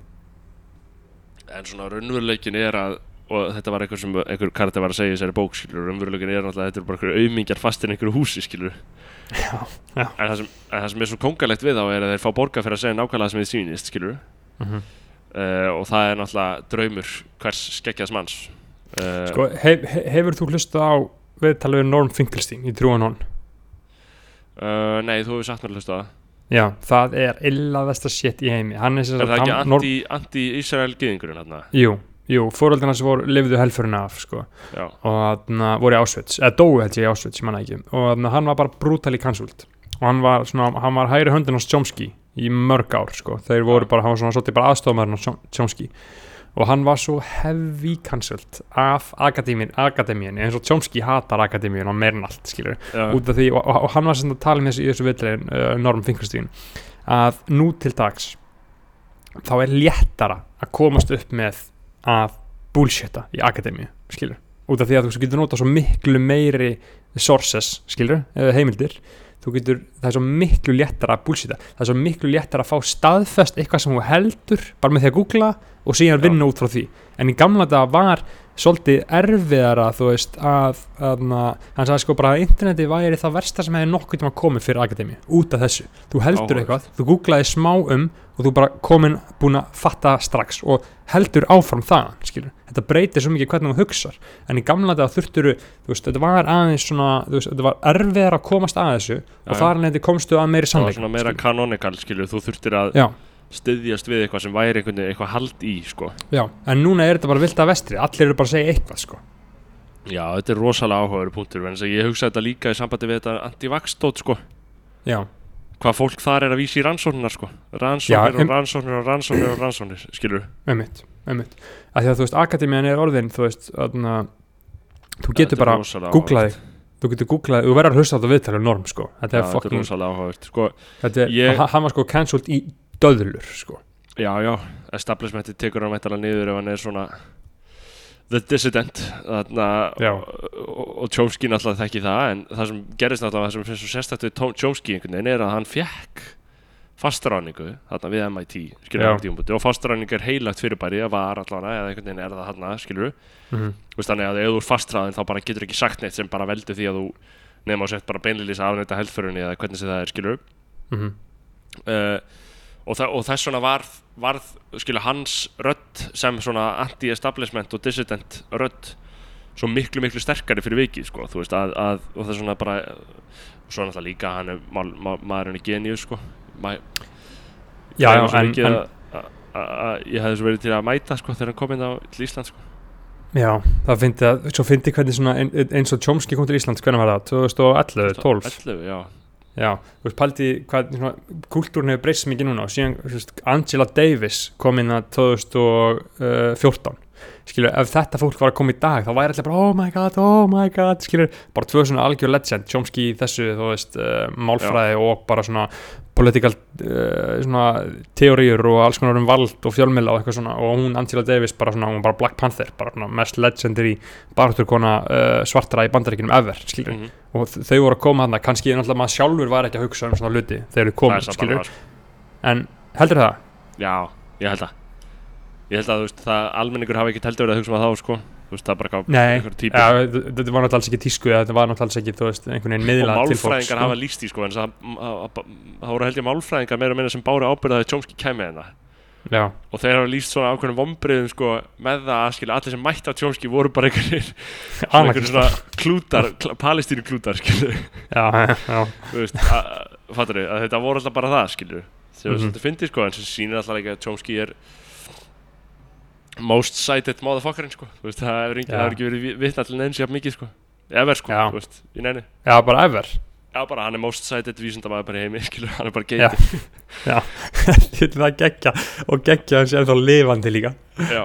En svona raunveruleikin er að og þetta var eitthvað sem einhver karakter var að segja í þessari bók skilur og umveruleikin er náttúrulega þetta eru bara einhverju auðmingjar fastir í einhverju húsi skilur Já, já. en það, sem, en það sem er svo kongalegt við þá er að þeir fá borga fyrir að segja nákvæmlega það sem þið sýnist skilur Mhm. uh, og það er náttúrulega draumur hvers skeggjaðs manns. Uh, Sko, hef, he- hefur þú hlustað á viðtalið við Norm Finkelstein í Trúan Hon? uh, nei þú hefur sagt mér að hlusta á það. Já, það er illaðasta shit í heimi. Hann er sem er sagt það ekki Norm- anti- gyðingurinn hérna Jú, jú, fóröldina sem voru lifðu helfurinn af sko. og þarna voru í Auschwitz eða dóu held ég í Auschwitz, ég manna ekki. Og þarna hann var bara brutally cancelled og hann var, svona, hann var hægri höndin á Chomsky í mörg ár sko. þeir voru bara, hann var svona svolítið bara aðstofamæðurinn á Chomsky. Og hann var svo heavy cancelled af akademíin, akademíin eins og Chomsky hatar akademíin og meirinn allt skilur já, út af því, og, og, hann var sem að tala um þessu í þessu vitlegin, uh, Norm Finkelstein að nú til dags þá er léttara að komast upp með að bullshitta í akademíu, skilur. Út af því að þú getur notað svo miklu meiri sources, skilur, eða heimildir þú getur, það er svo miklu léttara að bullshitta, það er svo miklu léttara að fá staðfest eitthvað sem þú heldur bara með því að googla og síðan vinna út frá því. En í gamla þetta var svolítið erfiðara þú veist að, að hann sagði sko bara að interneti væri það versta sem hefði nokkuð tíma komið fyrir akademi út af þessu, þú heldur Áhugavert. eitthvað þú googlaði smá um og þú bara komin búin að fatta strax og heldur áfram það, skilur þetta breytir svo mikið hvernig þú hugsar. En í gamla þetta þurfturu, þú veist, þetta var aðeins svona, þú veist, þetta var erfiðar að komast að þessu og já. þar nefndi komstu að meiri það var sannleik svona meira canonical skilur þú þurftir að já, styðjast við eitthvað sem væri einhvern veginn eitthvað hald í sko. Já, en núna er þetta bara vilt að vestri, allir eru bara að segja eitthvað sko. já þetta er rosalega áhugaður punktur en ég hugsa þetta líka í sambandi við þetta anti-vaxdót sko. Já, hvað fólk þar er að vísa í rannsóknar sko. Rannsóknir Já, em- og rannsóknir og rannsóknir og rannsóknir skilur Einmitt, einmitt. Að því að þú veist, akademian er orðin þú veist, þarna þú getur bara googlað þig. Þú getur googlað, þú verður að hlusta á þetta viðtalið norm sko, þetta Já, er þetta er fucking áhugavert. Sko, þetta er, Ég- hann- var sko cancelled í döðlur sko, já, já, establishmenti tekur hann mættalega niður ef hann er svona the dissident og, Chomsky náttúrulega þekki það en það sem gerist náttúrulega það sem finnst svo sérstætt við Chomsky einhvern veginn er að hann fekk fastráningu þarna við MIT skilur og fastráning er heilagt fyrirbæri að var allavega eða einhvern veginn er það þarna skilur mm Veist, þannig að ef þú er fastræðin þá bara getur ekki sagt neitt sem bara veldur því að þú nefn á sett bara beinlýlis afnæta heldförunni eða hvernig það er skilur -hmm. uh, og, og þess vegna varð, varð skilur hans rödd sem svona anti-establishment og dissident rödd svo miklu miklu sterkari fyrir vikið sko, þú veist að, að og það er svona bara og svo náttúrulega líka hann er mál, má, maðurinn er genius sko. Ma, já, já, en, en ég hefði svo verið til að mæta sko þegar hann kom inn á Ísland sko. Já, það fyndi að svo fyndi hvernig svona ein, eins og Chomsky kom til Íslands, hvernig var það, 2011, 12 11, já já, þú veist, pældi hvað svona, kultúrin hefur breyst mikið núna og síðan, veist, Angela Davis kom inn að 2014 skilur, ef þetta fólk var að koma í dag þá væri allir bara, oh my god, oh my god skilur, bara tvö svona algjör legend Chomsky í þessu, þú veist, uh, málfræði og bara svona political uh, svona teóriur og alls konar um vald og fjölmila og eitthvað svona og hún Angela Davis bara svona, hún var bara Black Panther bara svona mest legendary barátturkona uh, svartara í bandaríkinum ever, skilur Mhm. og þ- þau voru að koma hann kannski náttúrulega maður sjálfur var ekki að hugsa um svona hluti þegar þau bara skilur en heldur það? Já, ég held að Ég held að þú veist, það almenningur hafi ekki heldur verið að hugsa um það þá sko Þú veist, það er bara eitthvað típur ja, þetta var náttúrulega alls ekki tísku þetta var náttúrulega alls ekki, þú veist, einhvern veginn Og miðla fólks málfræðingar hafa líst í sko En það, voru held ég málfræðingar meira og meira sem báru ábyrðaði Chomsky kæmi hérna Já, Og þeir hafa líst svona ákveðnum vombriðum sko Með það að skilja allir sem mætti á Chomsky voru bara einhverjir svona klútar, kl palestínu klútar skilju að þetta voru alltaf bara það skilju Þegar Mhm. þetta fyndi sko En sem sýnir alltaf ekki að Chomsky er most cited motherfuckerinn sko veist, það hefur Já. ekki verið vitna til neins jafn mikið sko Ever sko, Já. þú veist, í neini já, bara ever Já, bara hann er most cited vísindamæður bara heimi, skilur, hann er bara Já. geiti. Þetta er geggja og geggja hans er þá lifandi líka Já.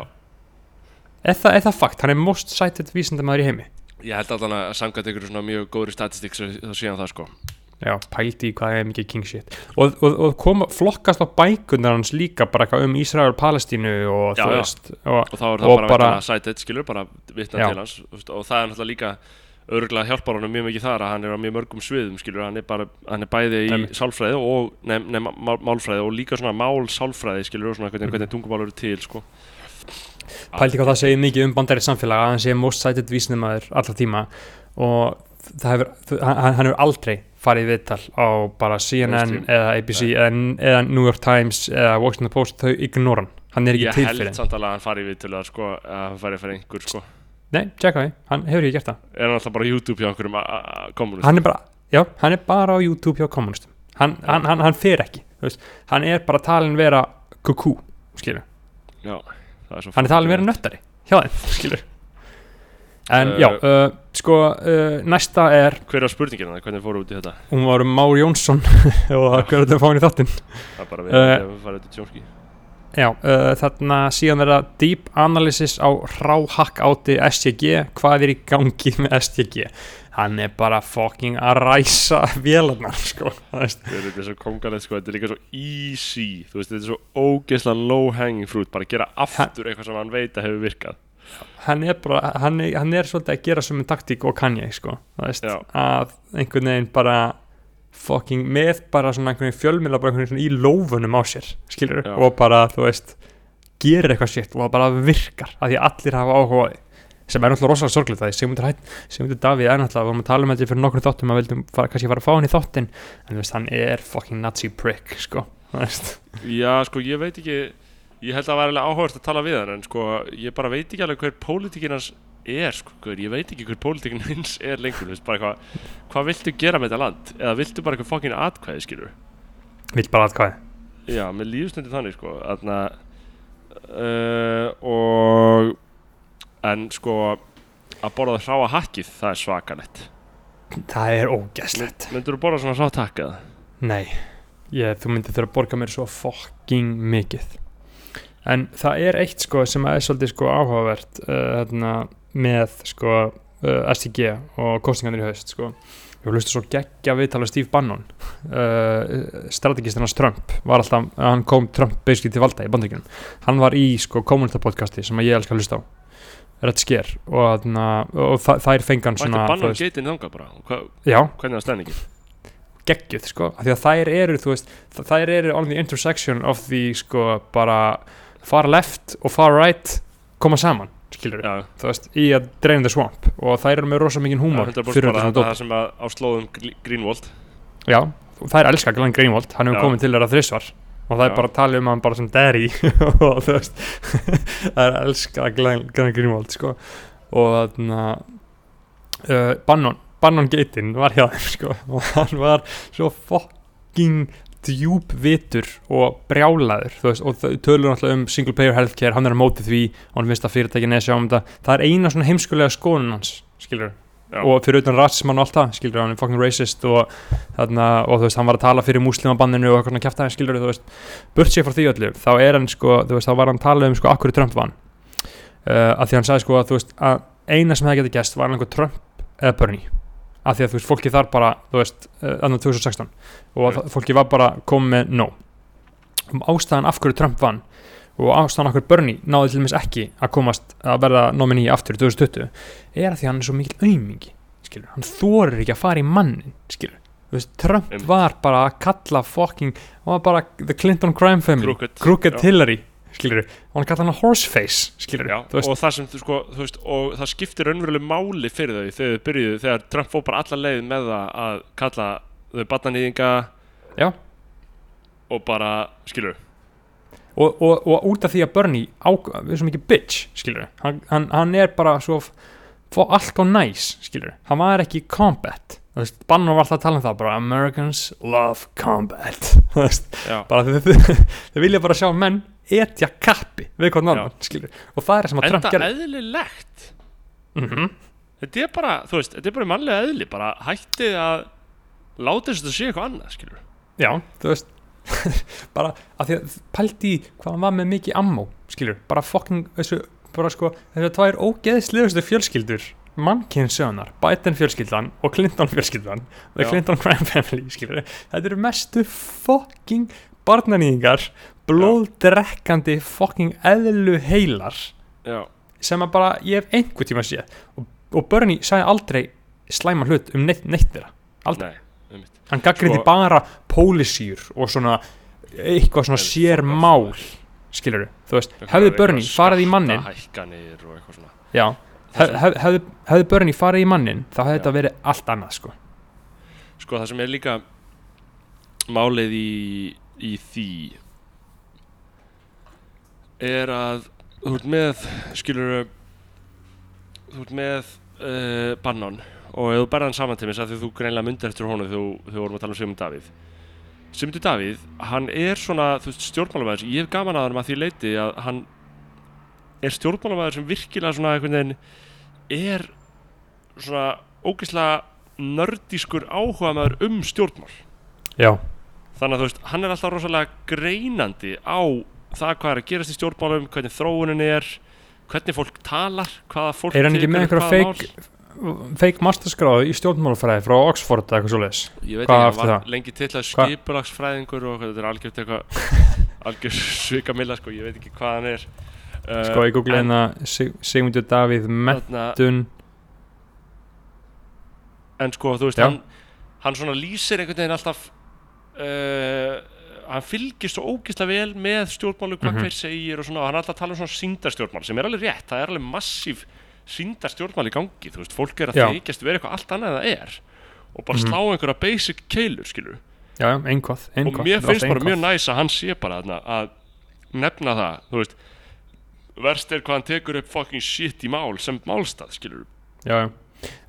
Er það, er það fakt? Hann er most cited vísindamæður í heimi Ég held allan að samkvæmt ykkur svona mjög góðri statistik þá sé hann það, sko. Já, pældi í hvað er mikið king shit og, og, og koma, flokkast á bækunar hans líka bara um Ísrael og Palestínu og Já, þú já. veist og, Og þá er það bara, bara- cited, skilur, bara vitna Já. til hans. Og það er náttúrulega líka örgulega hjálpar honum mjög mikið þar að hann er á mjög mörgum sviðum, skilur, hann er bara, hann er bæði í Einmitt. sálfræði og, nefn, nefn, mál, málfræði og líka svona mál sálfræði, skilur, og svona hvernig, Mhm. hvernig tungumál eru til, sko. pældi hvað það segir mikið um bandarið samfélag að hann sé most cited vísindumæður allra tíma og hefur, hann, hann hefur aldrei farið viðtal á bara CNN Mainstream. eða ABC eða, eða New York Times eða Washington Post, þau ignora hann. Er ekki Ég til held fyrir hann samt alveg að hann fari við til að sko hann fari fyrir einhver sko. Nei, tjekka því, hann hefur ekki gert það. Er hann alltaf bara á YouTube hjá einhverjum kommunist hann er bara, já, hann er bara á YouTube hjá kommunistum hann, hann, hann, hann fer ekki þú veist, hann er bara talin vera kuku, skilur. Já, það er svo hann er talin vera nöttari hjá þeim, skilur en Uh, já, uh, sko uh, næsta er, Hver er spurningin hann? Hvernig fóru út í þetta? hún var um Már Jónsson. Og hver er þetta að fá hann í þáttinn? Það er bara við að fara til tjónski já, þarna síðan er það deep analysis á ráhakk áti STG, hvað er í gangi með STG hann er bara fucking að ræsa vélarnar, sko, það Þetta er svo kongalegt sko, þetta er líka svo easy. Þú veist, þetta er svo ógeðslega low hanging fruit. Bara gera aftur eitthvað sem hann veit að hefur virkað hann er bara, hann er, hann er svolítið að gera sem en taktík og kann ég sko veist, að einhvern veginn bara fucking með bara svona einhvern veginn fjölmila bara einhvern veginn svona í lófunum á sér skilur, Já. og bara þú veist gerir eitthvað shit og það bara virkar að því allir hafa áhuga á því. Sem er náttúrulega rosalega sorglega það Sigmundur Hætt, Sigmundur Davíð er náttúrulega, við vorum að tala um þetta fyrir nokkrum þáttum að vildum fara, kannski fara að fá hann í þáttin en þú veist, hann er fucking nazi prick sko, Já, sko, ég veit ekki Ég held að það var alveg áhugast að tala við hann En sko, ég bara veit ekki alveg hver pólitíkin hans er sko, Ég veit ekki hver pólitíkin hans er lengur veist, hvað Hvað viltu gera með þetta land? Eða viltu bara eitthvað fokkin atkvæði, skilur vill bara hvað Já, með lífsnundi þannig sko Þarna uh, Og En sko Að borða það hráa hakkið, það er svakalett það er ógæslegt Myndur þú borða svona hrátt hakkað? Nei, ég, þú myndir þurfa að borga mér svo fucking mikið En það er eitt sko sem er svolítið sko áhugavert uh, hérna, með sko uh, STG og kostingarnir í haust sko. Ég var hlustið svo geggja viðtala Steve Bannon. Uh, strategistinn hans Trump var alltaf, hann kom Trump basically til valda í bandaríkjunum. Hann var í sko kommunista podcasti sem ég elskar að hlusta á. Red Scare og, þarna, og þa þær fengan svona veist- geitin þangað bara? Hva, Hvernig var stendingin? geggjuð sko, því að þær eru þú veist, þær eru on the intersection of the sko bara far left og far right koma saman, skilur Já, þú veist, í að drain the swamp. Og þær eru með rosa mikið húmor fyrir þetta það, dót, það sem að á slóðum Greenwald. Já, þær elska Glenn Greenwald, hann hefur komið til þeirra þrisvar. Og það er bara að tala um hann bara sem daddy. Og þú veist það er elska Glenn, Glenn Greenwald sko. Og þarna uh, Bannon, Bannon Gaten var hjá þeim sko. Og hann var svo fucking djúb vitur og brjálaður veist, og tölur náttúrulega um single player healthcare, hann er á móti því hann finnst að fyrirtækin eða sjá um þetta. Það er eina svona heimskulega skoðun hans skilur Já. og fyrir utan rassmann og allt það skilur hann er fucking racist og, þarna, og þú veist, hann var að tala fyrir muslimabanninu og eitthvað kæft það skilur þú veist, burt sér frá því öllu þá er hann sko, þú veist, þá var hann að tala um sko, akkur Trump vann. Uh, að því hann sagði sko að þú veist, að eina sem það geti gæst var einhver Trump eða Bernie af því að þú veist, fólki þar bara, þú veist, uh, annan 2016 og right. fólki var bara komið með no um ástæðan af hverju Trump vann og ástæðan af hverju Bernie náði til dæmis ekki að komast að verða nominee aftur í 2020 er að því að hann er svo mikil aumingi skilur, hann þorir ekki að fara í mannin skilur, þú veist, Trump Einmitt. var bara að kalla fucking, hann var bara the Clinton crime family, Crooked. Crooked. Hillary skilur, og hann kalla hann horseface skilur, veist, og það sem sko, þú veist, og það skiptir raunveruleg máli fyrir þau þegar þau byrjuðu, þegar Trump fór bara alla leið með það að kalla þau batnanýðinga já. og bara, skilur og, og, og út af því að Bernie á, er svo mikið bitch, skilur hann, hann, hann er bara svo fó allt og næs, skilur hann var ekki combat, þú veist, Bannon var alltaf að tala um það bara, Americans love combat þú veist, bara þau vilja bara sjá menn etja kappi við hvort skilur og það er það sem að Trump gerði. eðlilegt. Mm Þetta er bara, þú veist, þetta er bara mannlega eðli bara hættið að láta þess að þetta sé eitthvað annað, skilur já, þú veist bara að því að pældi í hvað hann var með mikið ammó, skilur, bara fucking þessu, bara sko, þessu tvær ógeðslegustu fjölskyldur mannkynnsöðunar, Biden fjölskyldan og Clinton fjölskyldan, the Já. Clinton crime family, skilur, þetta eru mestu fucking barnanýðingar blóðdrekkandi fucking eðlu heilar Já, sem að bara ég hef einhver tíma séð. Og, og Bernie sagði aldrei slæma hlut um neitt, neitt þeirra. Aldrei, nei, hann gaggrindi Sko- bara pólisýr og svona eitthvað svona sér mál skilur þú veist, hefði Bernie farið í mannin já, hef, hef, hefði, hefði Bernie farið í mannin þá hefði þetta verið allt annað sko. Sko það sem er líka málið í, í því er að þú ert með skilur þú ert með uh, Bannon og ef þú berða hann saman til mér því þú greinlega myndir eftir honum þegar þú- vorum að tala um Sigmund Davíð. Sigmundur Davíð, hann er svona þú veist, stjórnmálamæður, ég hef gaman að hann að því leiti að hann er stjórnmálamæður sem virkilega svona einhvern veginn er svona ógeðslega nördískur áhuga um stjórnmál. Já, þannig að þú veist, hann er alltaf rosalega greinandi á það hvað er að gerast í stjórnmálum hvernig þróunin er hvernig fólk talar, hvaða fólk er hann ekki með einhverja fake masterskráðu í stjórnmálafræði frá Oxford eða eitthvað svoleiðis mál. ég veit Hvað ekki, hann var lengi til að skipulagsfræðingur og þetta er algjört eitthvað algjör svikamilla, sko, ég veit ekki hvað hann er uh, sko ég googla hérna Sig Sigmundur Davíð Mettun en sko, þú veist, Já. hann hann svona lýsir einhvern veginn alltaf hann fylgist svo ógeðslega vel með stjórnmálu hvað Mhm. hver segir og svona og hann er alltaf að tala um svona síndarstjórnmál sem er alveg rétt, það er alveg massíf síndarstjórnmál í gangi, þú veist, fólk er að þykjast vera eitthvað allt annað en það er og bara Mhm. slá einhverja basic keilur, skilur já, einhvað, einhvað og mér finnst bara mjög næs að hann sé bara þarna að nefna það, þú veist verst er hvað hann tekur upp fucking shit í mál sem málstað, skilur já, já.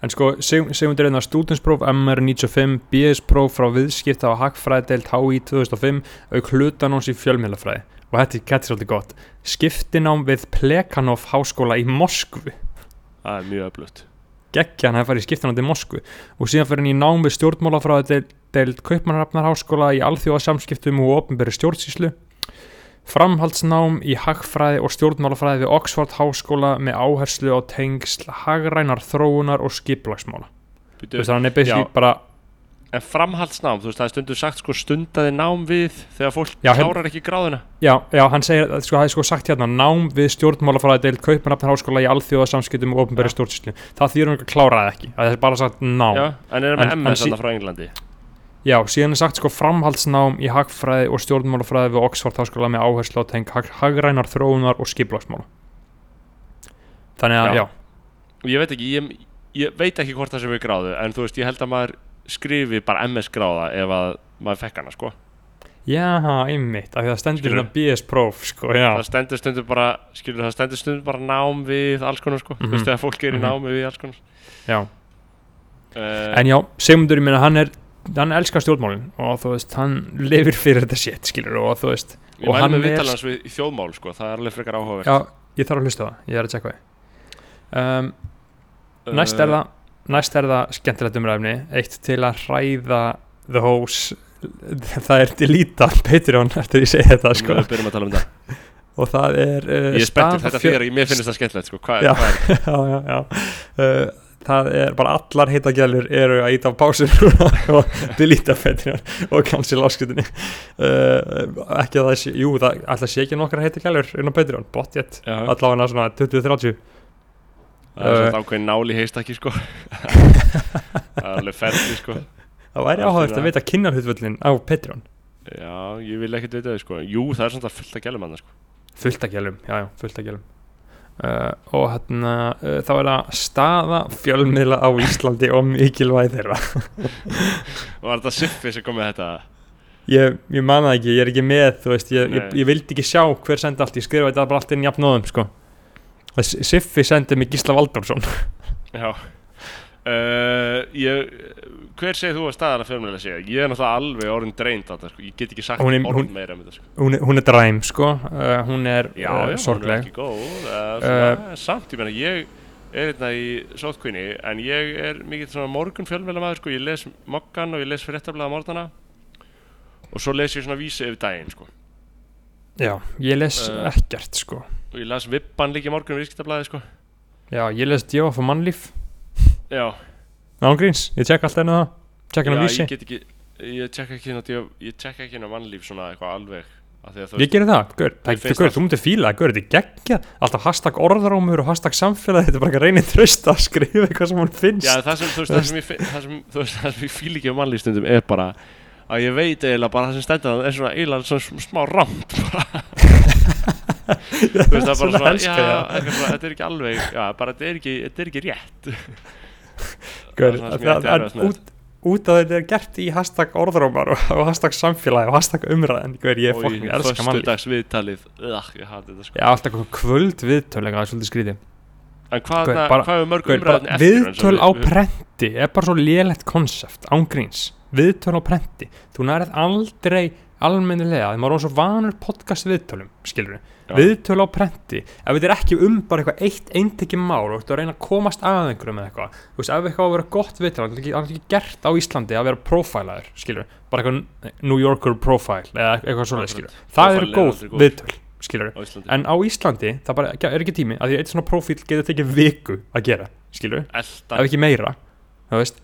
En sko Sig Sigmundur er stúdenspróf MR95 BS-próf frá viðskipta á Hagfræðdeild HÍ 2005 auk hlutanóns í fjölmjölafræði og þetta er- er svolítið gott. Skiptinám við Plekanov háskóla í Moskvu. Það er mjög öflugt. Geggja hann að fara í skiptinám til Moskvu. Og síðan fyrir hann í nám við stjórnmálafræði deild Kaupmannarafnar háskóla í alþjóðasamskiptum og opinberi stjórnsýslu framhaldsnám í hagfræði og stjórnmálafræði við Oxford háskóla með áherslu á tengsl hagrænar þróunar og skiplagsmála þú veist basically Já. bara En framhaldsnám, þú veist, það er stundur sagt sko stundaði nám við þegar fólk Já, klárar ekki gráðuna já, já, hann segir, sko, það er sko sagt hérna nám við stjórnmálafræði deild Kaupmannarafnar háskóla í alþjóðasamskiptum og opinberi Já. stjórnsýslu það hann ekki kláraði ekki, það er bara sagt nám Já, en er með En- en MS þarna frá Englandi Já, síðan er sagt sko framhaldsnám í hagfræði og stjórnmálafræði við Oxford háskóla með áherslu á teng hag hagrænar þróunar og skiplagsmála. Þannig að, Já. já, ég veit ekki, ég, ég veit ekki hvort það sem við gráðu En þú veist, ég held að maður skrifi bara MS gráða ef að maður fekk hana, sko já, einmitt, af því það stendur Skilurðu? hérna BS-próf, sko, já, Það stendur stundur bara, skilur það stendur stundur bara nám við alls konar, sko Þú Mhm. veist, þegar fólk er í Mhm. námi við alls konar já. uh, En já, Sigmundur, ég meina, hann er, hann elskar stjórnmálin og þú veist, hann lifir fyrir þetta shit, skilur, og þú veist, Ég og hann er- þjóðmál, sko Það er alveg frekar áhugavert já, ég þarf að hlusta það, ég er að tjekka það. Um, næst er það, næst er það skemmtilegt umræfni, eitt til að hræða the hose, það er delita Patreon eftir ég segi þetta, sko. Við byrjum að tala um það og það er uh, Ég er spenntur, þetta fyrir, mér finnst það skemmtilegt, sko Hvað er, hvað er já, já, já. Uh, það er bara allar hittagjælur eru að íta á núna og delita fettinjar og cancel áskutinni uh, ekki að það sé, jú það alltaf sé ekki nokkar hittagjælur inn á Patreon, botjet Já, allavega svona 20-30 það er Uh, svona ákveðin nál í heistakki, sko. Það er alveg ferli, sko. Það væri þurfa- að vita kynarhutvöllin á Patreon. Já, ég vil ekkert veit það, sko. Jú, það er svona fullt að gælum hann, sko. Fullt að gælum, já já, fullt að gælum Uh, og hérna uh, þá er það staða fjölmiðla á Íslandi og mikilvæg þeirra. Og var þetta Siffi sem kom með þetta? Ég, ég man það ekki, ég er ekki með þú veist, ég, ég, ég vildi ekki sjá hver sendi allt ég skrifa þetta bara allt inn jafnóðum sko. Það S- Siffi sendi mig Gísla Valdarsson Já. Uh, ég, Hver segir þú að staðana fjölmjölega segja? Ég er náttúrulega alveg orðin dreint á þetta, sko. Ég get ekki sagt er- orð hún- meira um þetta, sko. hún, hún er dræm sko. uh, hún er Já, uh, já, hún er sorgleg. ekki góð. Uh, svona, Samt, ég meina, ég er hérna í sótkvinni En ég er mikið svona morgun fjölmjölega maður, sko. Ég les mokkan og ég les fréttablaða morgana Og svo les ég svona vísi yfir daginn, sko. Já, ég les Uh, ekkert sko. Og ég las vippan líka í morgun viðskiptablaði, sko. Já, ég les Djófa for mannlíf. Já, ángríns, ég tek alltaf enn það. Já að vísi, ég get ekki Ég tjekka ekki á, ég, tjekka ekki á mannlíf svona eitthvað alveg ég gerir það. Mér það, það- þú myndir fíla það, gaur, þetta er geggja alltaf hashtag orðarómur og hashtag samfélag þetta er bara ekki að reyna tröst að skrifa eitthvað sem hún finnst. Já, það sem, þú veist, það sem ég, það sem, þú veist, það sem ég fíl ekki á mannlýstundum er bara að ég veit eiginlega bara það sem stendur það er svona eiginlega svona sm- smá rámt þú veist það er bara Svona já, þetta er ekki alveg já, bara þetta er ekki, þetta er ekki rétt Gaur, Það er svona ég út, út að þetta er gert í hashtag orðrómar og, og hashtag samfélagi og hashtag umræðin Gaur, ég og fokkin í elska mannlíf. föstudags viðtalið. Ugh, ég hati þetta sko. Já, alltaf kvöld viðtölega, það er svolítið skrítið. En hvað, er mörg bara eftir Viðtöl við- á við- prenti er bara svo lélegt konsept, ángríns Viðtöl á prenti, þú nærið aldrei almennilega, þegar maður er svo vanur podcast viðtölum, skilur Já. Viðtöl á prenti, ef þetta er ekki um bara eitthvað eitt eintekki mál og þú reyna að komast að einhverjum með eitthvað þú veist, ef eitthvað á að vera gott viðtöl það er ekki, er gert á Íslandi að vera profilaður skilur, bara eitthvað New Yorker profile eða eitthvað svona, skilur það eru er góð aldrei góð. viðtöl, skilur en á Íslandi, það bara er ekki tími að því eitt svona profíl getur tekið viku að gera skilur, ef ekki meira þú veist,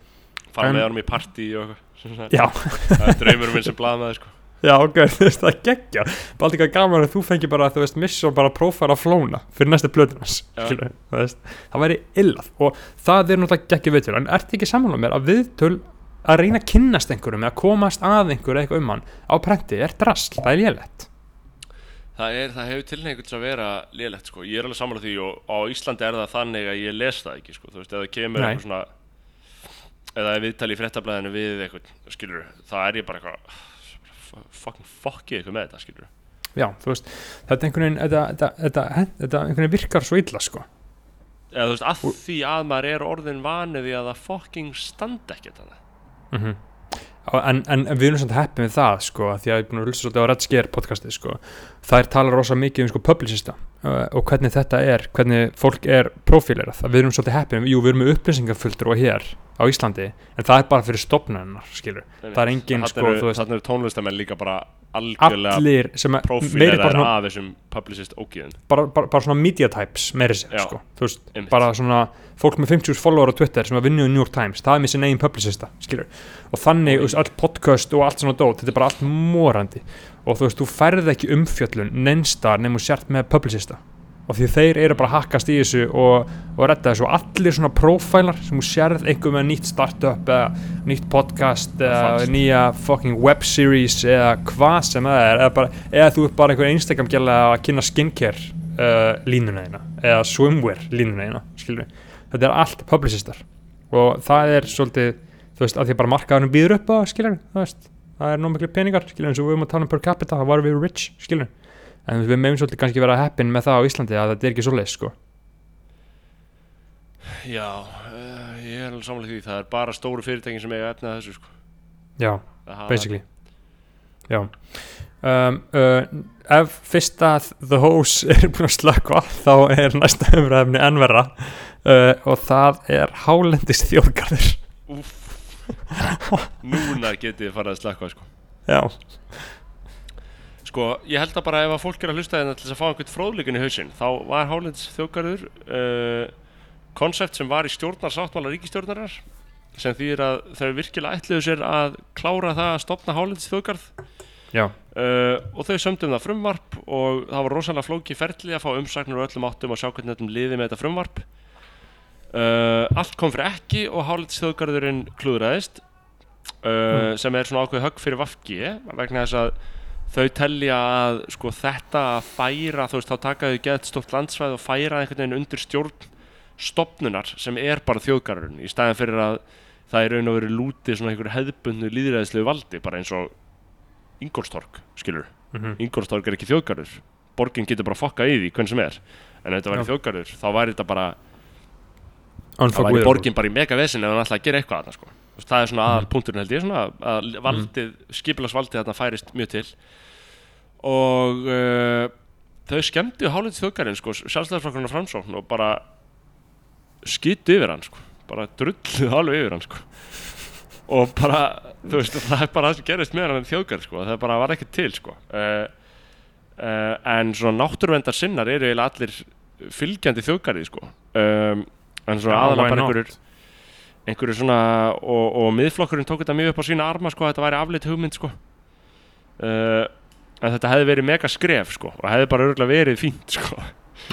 honum í partí og eitthvað. Já. Það er draumur minn sem blaðmaður sko Já, ok, þú veist, það geggja alltaf ekki gaman að þú fengi bara, þú veist, missa og bara prófæra flóna fyrir næstu blöðunars það væri illað og það er náttúrulega geggja viðtöl en ertu ekki saman með mér að viðtöl að reyna að kynnast einhverjum eða komast að einhverju eitthvað um hann á prenti er drasl, það er lélegt Það, er, það hefur tilhengur til að vera lélegt sko. Ég er alveg sammála því og á Íslandi er það þannig að ég les það ekki sko. Þú veist, ef það kemur Nei. eitthvað svona eða ef viðtali í fréttablaðinu við eitthvað, skilur það er ég bara eitthvað fucking fuck ég eitthvað með þetta, skilur Já, þú veist, þetta er einhvern veginn þetta, þetta, þetta, einhvern veginn virkar svo illa sko. Eða þú veist, að því að maður er orðin vanið því að það fucking standa ekkert þannig mm en, en, en við erum svona heppið með það sko, af því að ég er búin að hlusta svolítið á Red Scare podcastið sko, þær talar rosa mikið um sko publicista uh, og hvernig þetta er hvernig fólk er profílerað við erum svolítið heppið, jú við erum með upplýsingafulltur og hér á Íslandi, en það er bara fyrir stopnarinnar, skilur, það er engin sko, þú veist, Þannig eru tónlistamenn líka bara algjörlega allir sem er meiri profílerar bara, svona- af þessum publicist ógíðin bara, bara, bara svona media types meiri sér, sko, veist, bara svona fólk með 50 follower á Twitter sem að vinna í New York Times, það er með sin eigin publicista, skilur og þannig, veist, all podcast og allt svona dót, þetta er bara allt morandi. Og þú veist, þú færð ekki umfjöllun neinstar nefnum sért með publicista og því þeir eru bara að hakkast í þessu og, og redda þessu. Og allir svona profilar sem þú sérð einhver með nýtt startup eða nýtt podcast eða nýja fucking web series eða hvað sem það er. Eða, bara, eða þú ert bara einhver Instagram gæla að kynna skincare uh, línuna þína eða swimwear línuna þína skilur við, þetta er allt publicistar. Og það er svolítið þú veist, að því bara markaðurinn býður upp á skilur við, það er nóg miklu peningar skilur við, eins og við erum að tala um per capita, það varum við rich skilur við, en við meðum svolítið kannski vera heppin með það á Íslandi að þetta er ekki svoleiðis sko. Já, uh, ég er alveg samlega því. Það er bara stóru fyrirtækin sem eiga efnið þessu sko. já, Það- basically. Já. Um, uh, ef fyrsta The Hose er búin að slökka þá er næsta umræðumni ennverra uh, og það er Hálendis þjóðgarður. Núna getið þið farið að slakka sko. já, sko, ég held að bara ef að fólk er að hlusta þetta til þess að fá einhvern fróðleikin í hausinn þá var Hálends þjóðgarður uh, konsept sem var í stjórnarsáttmála ríkistjórnarar sem þýðir að þau virkilega ætluðu sér að klára það að stopna Hálends þjóðgarð. Já, uh, og þau sömdum það frumvarp og það var rosalega flóki ferli að fá umsagnir og öllum áttum og sjá hvernig þetta liði með þetta frumvarp. Uh, allt kom fyrir ekki og hálitsþjóðgarðurinn klúðraðist uh, sem er svona ákveð högg fyrir Vafgi vegna þess að þau telja að sko þetta að færa þú veist þá taka þau gett stórt landsvæð og færa einhvern veginn undir stjórn stopnunar sem er bara þjóðgarðurinn í staðin fyrir að það er raun og verið lútið svona einhverju hefðbundnu líðræðislegu valdi bara eins og Ingolstorg, skilur mm Ingolstorg er ekki þjóðgarður. Borgin getur bara fokkað í því hvern sem er. En ef þetta væri þjóðgarður þá væri þetta bara þá væri with borgin bara í mega vesin ef hann að gera eitthvað þarna, sko. Það er svona aðal punkturinn held ég svona að valdið, skipilagsvaldið þarna færist mjög til og uh, þau skemmtu hálfins þjóðgarðin sko, sjálfstæðarflokkurinn og framsókn og bara skýttu yfir hann sko. bara drulluð alveg yfir hann sko. og bara þú veist, það er bara það sem gerist með hann þjóðgarð sko. það bara var ekki til sko. uh, uh, en svona náttúruvendar sinnar eru eiginlega allir fylgjandi þjóðgarði sko. um, en svona aðalega bara einhverjur einhverju svona og, og miðflokkurinn tók þetta mjög upp á sína arma sko, þetta væri afleitt hugmynd sko. uh, en þetta hefði verið mega skref sko, og hefði bara örgulega verið fínt sko.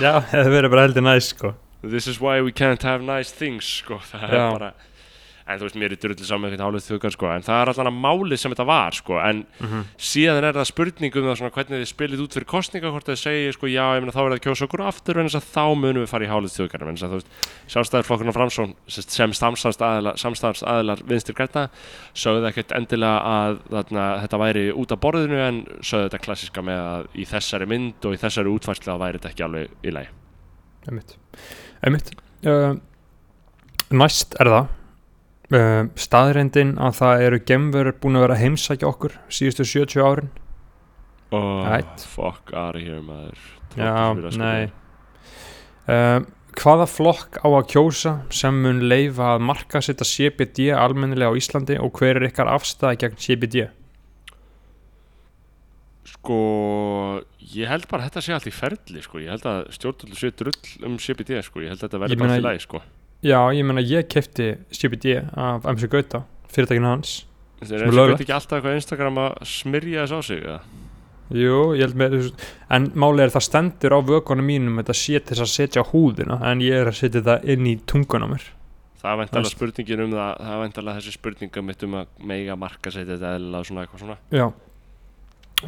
já, það verður bara heldur næst sko this is why we can't have nice things sko. það er Já. bara en þú veist, mér er drullu saman eitthvað hálfið þjóðgar sko, en það er allan að málið sem þetta var sko, en Mhm. síðan er það spurning um það svona hvernig þið spilið út fyrir kostninga hvort þið segir sko, já, ég meina þá er það að kjósa okkur aftur en þess að þá munum við fara í hálfið þjóðgar en þess að þú veist, sjálfstæðarflokkurinn og framsón sem samstæðarsaðilar vinstir græna sögðu ekkert endilega að þarna, þetta væri út af borðinu en sögðu þetta klassiska með að í þessari mynd og í þessari. Uh, næst er það uh, staðreindin að það eru gemverur búin að vera heimsækja okkur síðustu 70 árin oh, Right. fuck out of here maður Já, nei uh, Hvaða flokk á að kjósa sem mun leifa að marka setja CBD almennilega á Íslandi og hver er ykkar afstæði gegn CBD? sko ég held bara að þetta sé allt í ferli sko. ég held að stjórnvöldu sé drull um CBD sko. ég held að þetta verði bara í lagi sko. Já, ég meina ég kefti CBD af MC Gauta, fyrirtækinu hans eru er löglegt. þetta ekki alltaf eitthvað Instagram að smyrja þess á sig eða? Jú, ég held með en málið er það stendur á vökunum mínum þetta sé til að setja á húðina en ég er að setja það inn í tungun á mér það væntalega Veist. spurningin um það það er væntalega þessi spurninga mitt um að mega marka setja þetta eða svona eitthvað svona Já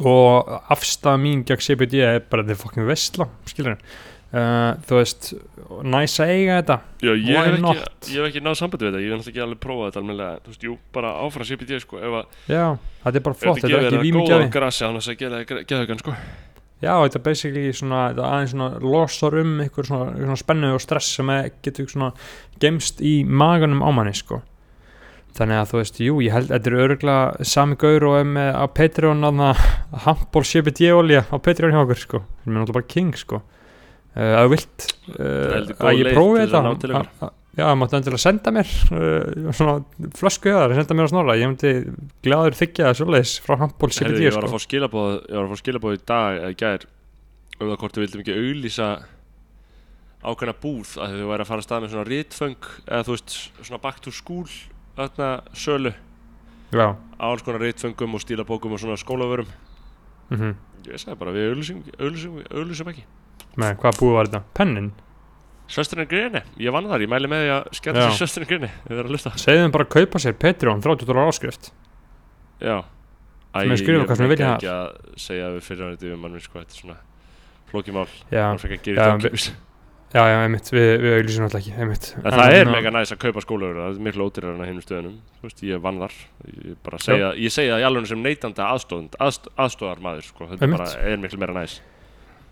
og afstæða mín gegn CBD er bara þetta er fokkin veistla skilur uh, þú veist næs að eiga þetta. Já, ég hef, ekki, ég hef ekki náð sambandi við þetta, ég hef náttúrulega ekki alveg prófað þetta almennilega, þú veist, jú, bara áfram CBD sko, ef að Já, þetta er bara flott, þetta þetta er ekki það vími góða gjafi grasi án þess að geða geða sko. Já, þetta er basically svona, þetta er aðeins svona losar um ykkur svona, svona spennu og stress sem er, getur svona gemst í maganum á manni, sko. Þannig að þú veist, jú, ég held, þetta er örgulega sami gaur og er með á Patreon að handból CBD-olja á Patreon hjá okkur, sko. Ég meina alltaf bara king, sko Að þú vilt. Það góð að ég prófi þetta Já, máttu endilega senda mér uh, svona flösku eða senda mér að snorra. Ég myndi glæður þykja það svoleiðis frá handból Herri, CBD, ég var að sko. fá skilabóð ég var að fá skilabóð í dag eða gær um það hvort við vildum ekki auglýsa ákveðna búð að þau væri að fara að stað með svona rítföng eða þú veist, svona back to school þarna sölu. Já, á alls konar rítföngum og stílabókum og svona skólavörum. Mhm. Ég sagði bara, við auglýsum, auglýsum ekki Nei, hvað búið var þetta? Pennin? Sösturinn Greni, ég vann þar, ég mæli með því að Já. sér Sösturinn Greni, við verðum að lusta Segðu þeim bara að kaupa sér Patreon 30 dólar áskrift. Já. Æ, við ég viljum ekki að segja við fyrir hann yfir mannum sko, þetta er svona flókið mál. Já, hann fekk að gera í tókipis já, já, einmitt, við, við auðlýsum alltaf ekki, einmitt. En það er mega næst að kaupa skólaugur það er miklu ódýrar en að hinnum stöðunum. Þú veist, ég vann þar. Ég, bara segja, ég segja það í alveg sem aðst, aðstóðar maður sko. þetta bara er miklu meira næst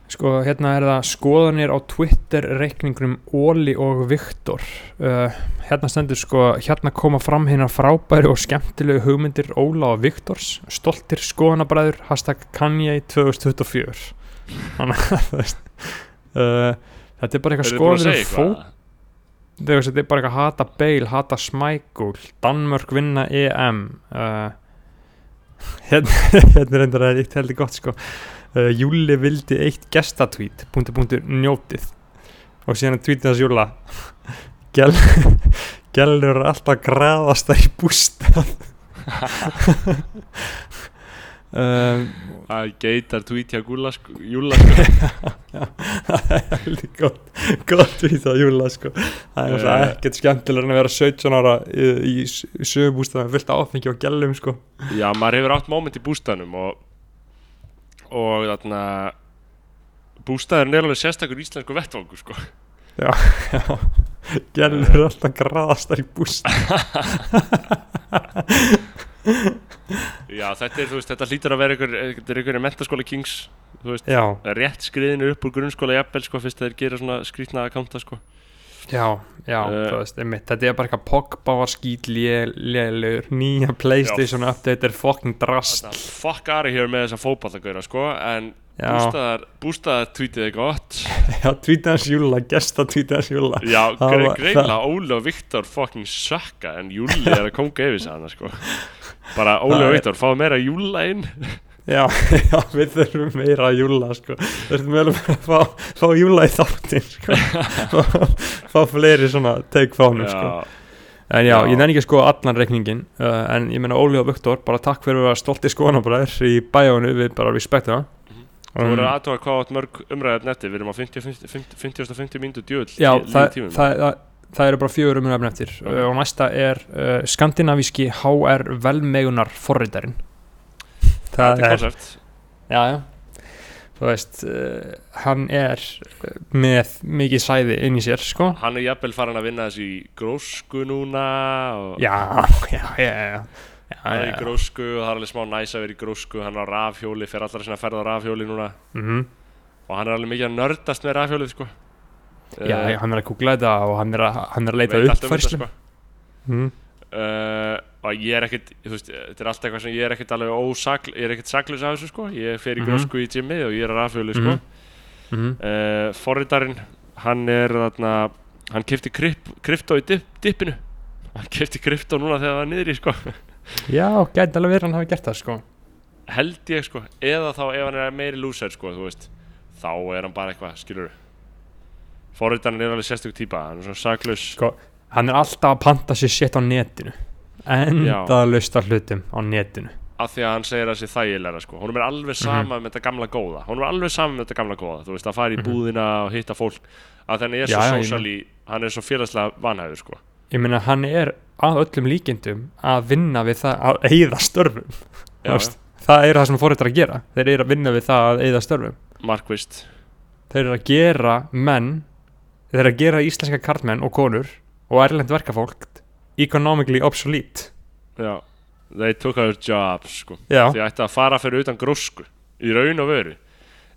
Sko, hérna er það skoðanir á Twitter reikningunum Óli og Viktor. Uh, Hérna stendur sko Hérna koma fram hérna frábæri og skemmtilegu hugmyndir Óla og Viktors. Stoltir skoðanabræður Hashtag Kanye 2024 Þannig að uh, Þetta er bara eitthvað skoðanir um veist, þetta er bara eitthvað hata Bale, hata Smækul Danmörk vinna EM uh, hérna, hérna endur að eitt heldur gott sko. Uh, Júli vildi eitt gestatweet punktur punktur njótið. Og síðan tweetið hans Júla Gel, Gellur alltaf graðast í bústað Það er geitar Gúla sko, Júla sko. það er heldur gott á Júla sko það er Eh. ekkert skemmtilega en að vera 17 ára í, í, í sögubústað fullt áfengi og gellum sko Já, maður hefur átt moment í bústæðnum og og þarna bústæðurinn er alveg sérstakur íslensku vettvangur sko. Já, gælur er alltaf graðastar í búst Já, þetta er, þú veist, þetta hlýtur að vera ykkur, þetta er ykkur mentaskóla kings þú veist, Já, rétt skriðinu upp úr grunnskóla jafnvel, sko, fyrst þeir gera svona skrýtna akkánta, sko. Já, já, Eh. þú veist, einmitt, þetta er bara eitthvað Pogba var skýt lélegur, nýja Playstation update er fucking drast. Þarna, fuck Ari hér með þessa fótballagöra, sko en Já, bústaðar, bústaðar tweetið er gott. Já, tweetið hans Júla, gesta tweetið hans Júla Já, greinlega Óli og Viktor fucking sökka en Júli er að konga yfir sig hana, sko bara Óli Það og Viktor, fáðu meira Júla inn Já, já, við þurfum meira Júla, sko. Þurfum meira að fá, fá Júla í þáttin, sko. Fá, fá fleiri svona take fánum, sko. Já, En já, Já. ég nenni ekki að skoða allan reikningin uh, En ég menna Óli og Viktor Bara takk fyrir að vera stolti skoðanabræður Í bæjónu, við bara respekta það. Þú voru að aðtóa hvað átt mörg umræðar netti við erum á 50 50 50 50 mínútu djöðl Já, í- í það, tímum. það, það, það eru bara fjögur um efni eftir. Ok. uh, og næsta er uh, skandinavíski HR velmegunar forritarinn það Þetta er koncept já, já. Þú veist, uh, hann er með mikið sæði inn í sér, sko. Hann er jafnvel farin að vinna þessi í grósku núna og já, já, já, já, já, Hann er í grósku og það er alveg smá næs að vera í grósku. Hann er á rafhjóli, fer allar sinna ferð á rafhjóli núna. Mhm. Og hann er alveg mikið að nördast með rafhjólið sko já, Eh, já, hann er að googla þetta og hann er að, hann er að leita um uppfærslu sko. mm. uh, og ég er ekkert þú veist, þetta er allt eitthvað sem ég er ekkert alveg ósakl ég er ekkert saklus af þessu sko ég fer í Mhm. grósku í gymmi og ég er að rafhjóli sko Mhm. Mhm. uh, forritarinn hann er þarna hann kefti krypto í dip, dippinu hann kefti krypto núna þegar það var niðri sko já, gæti alveg verið hann hafi gert það, sko held ég sko eða þá ef hann er meiri lúsar sko þú veist þá er hann bara eitthvað skilur forritarinn er alveg sérstök típa hann er svona saklus Sko, hann er alltaf að panta sér shit á netinu. Endalaust af hlutum á netinu. Af því að hann segir að það sé þægilega sko. honum er alveg sama með þetta gamla góða. Honum er alveg sama með þetta gamla góða. Þú veist að fara í Mhm. búðina og hitta fólk. Að þannig er Já, svo socially hann er svo félagslega vanhæður sko. ég meina hann er að öllum líkindum að vinna við það að eigða störfum. Já, það er það sem fórættar að gera. Þeir eru að vinna við það að eigða störfum. Markvist þeir eru að gera menn þeir eru að gera íslenska karlmenn og konur og erlend verkafólk economically obsolete. Já. they took our jobs sko. því ætti að fara fyrir utan grósku í raun og veru.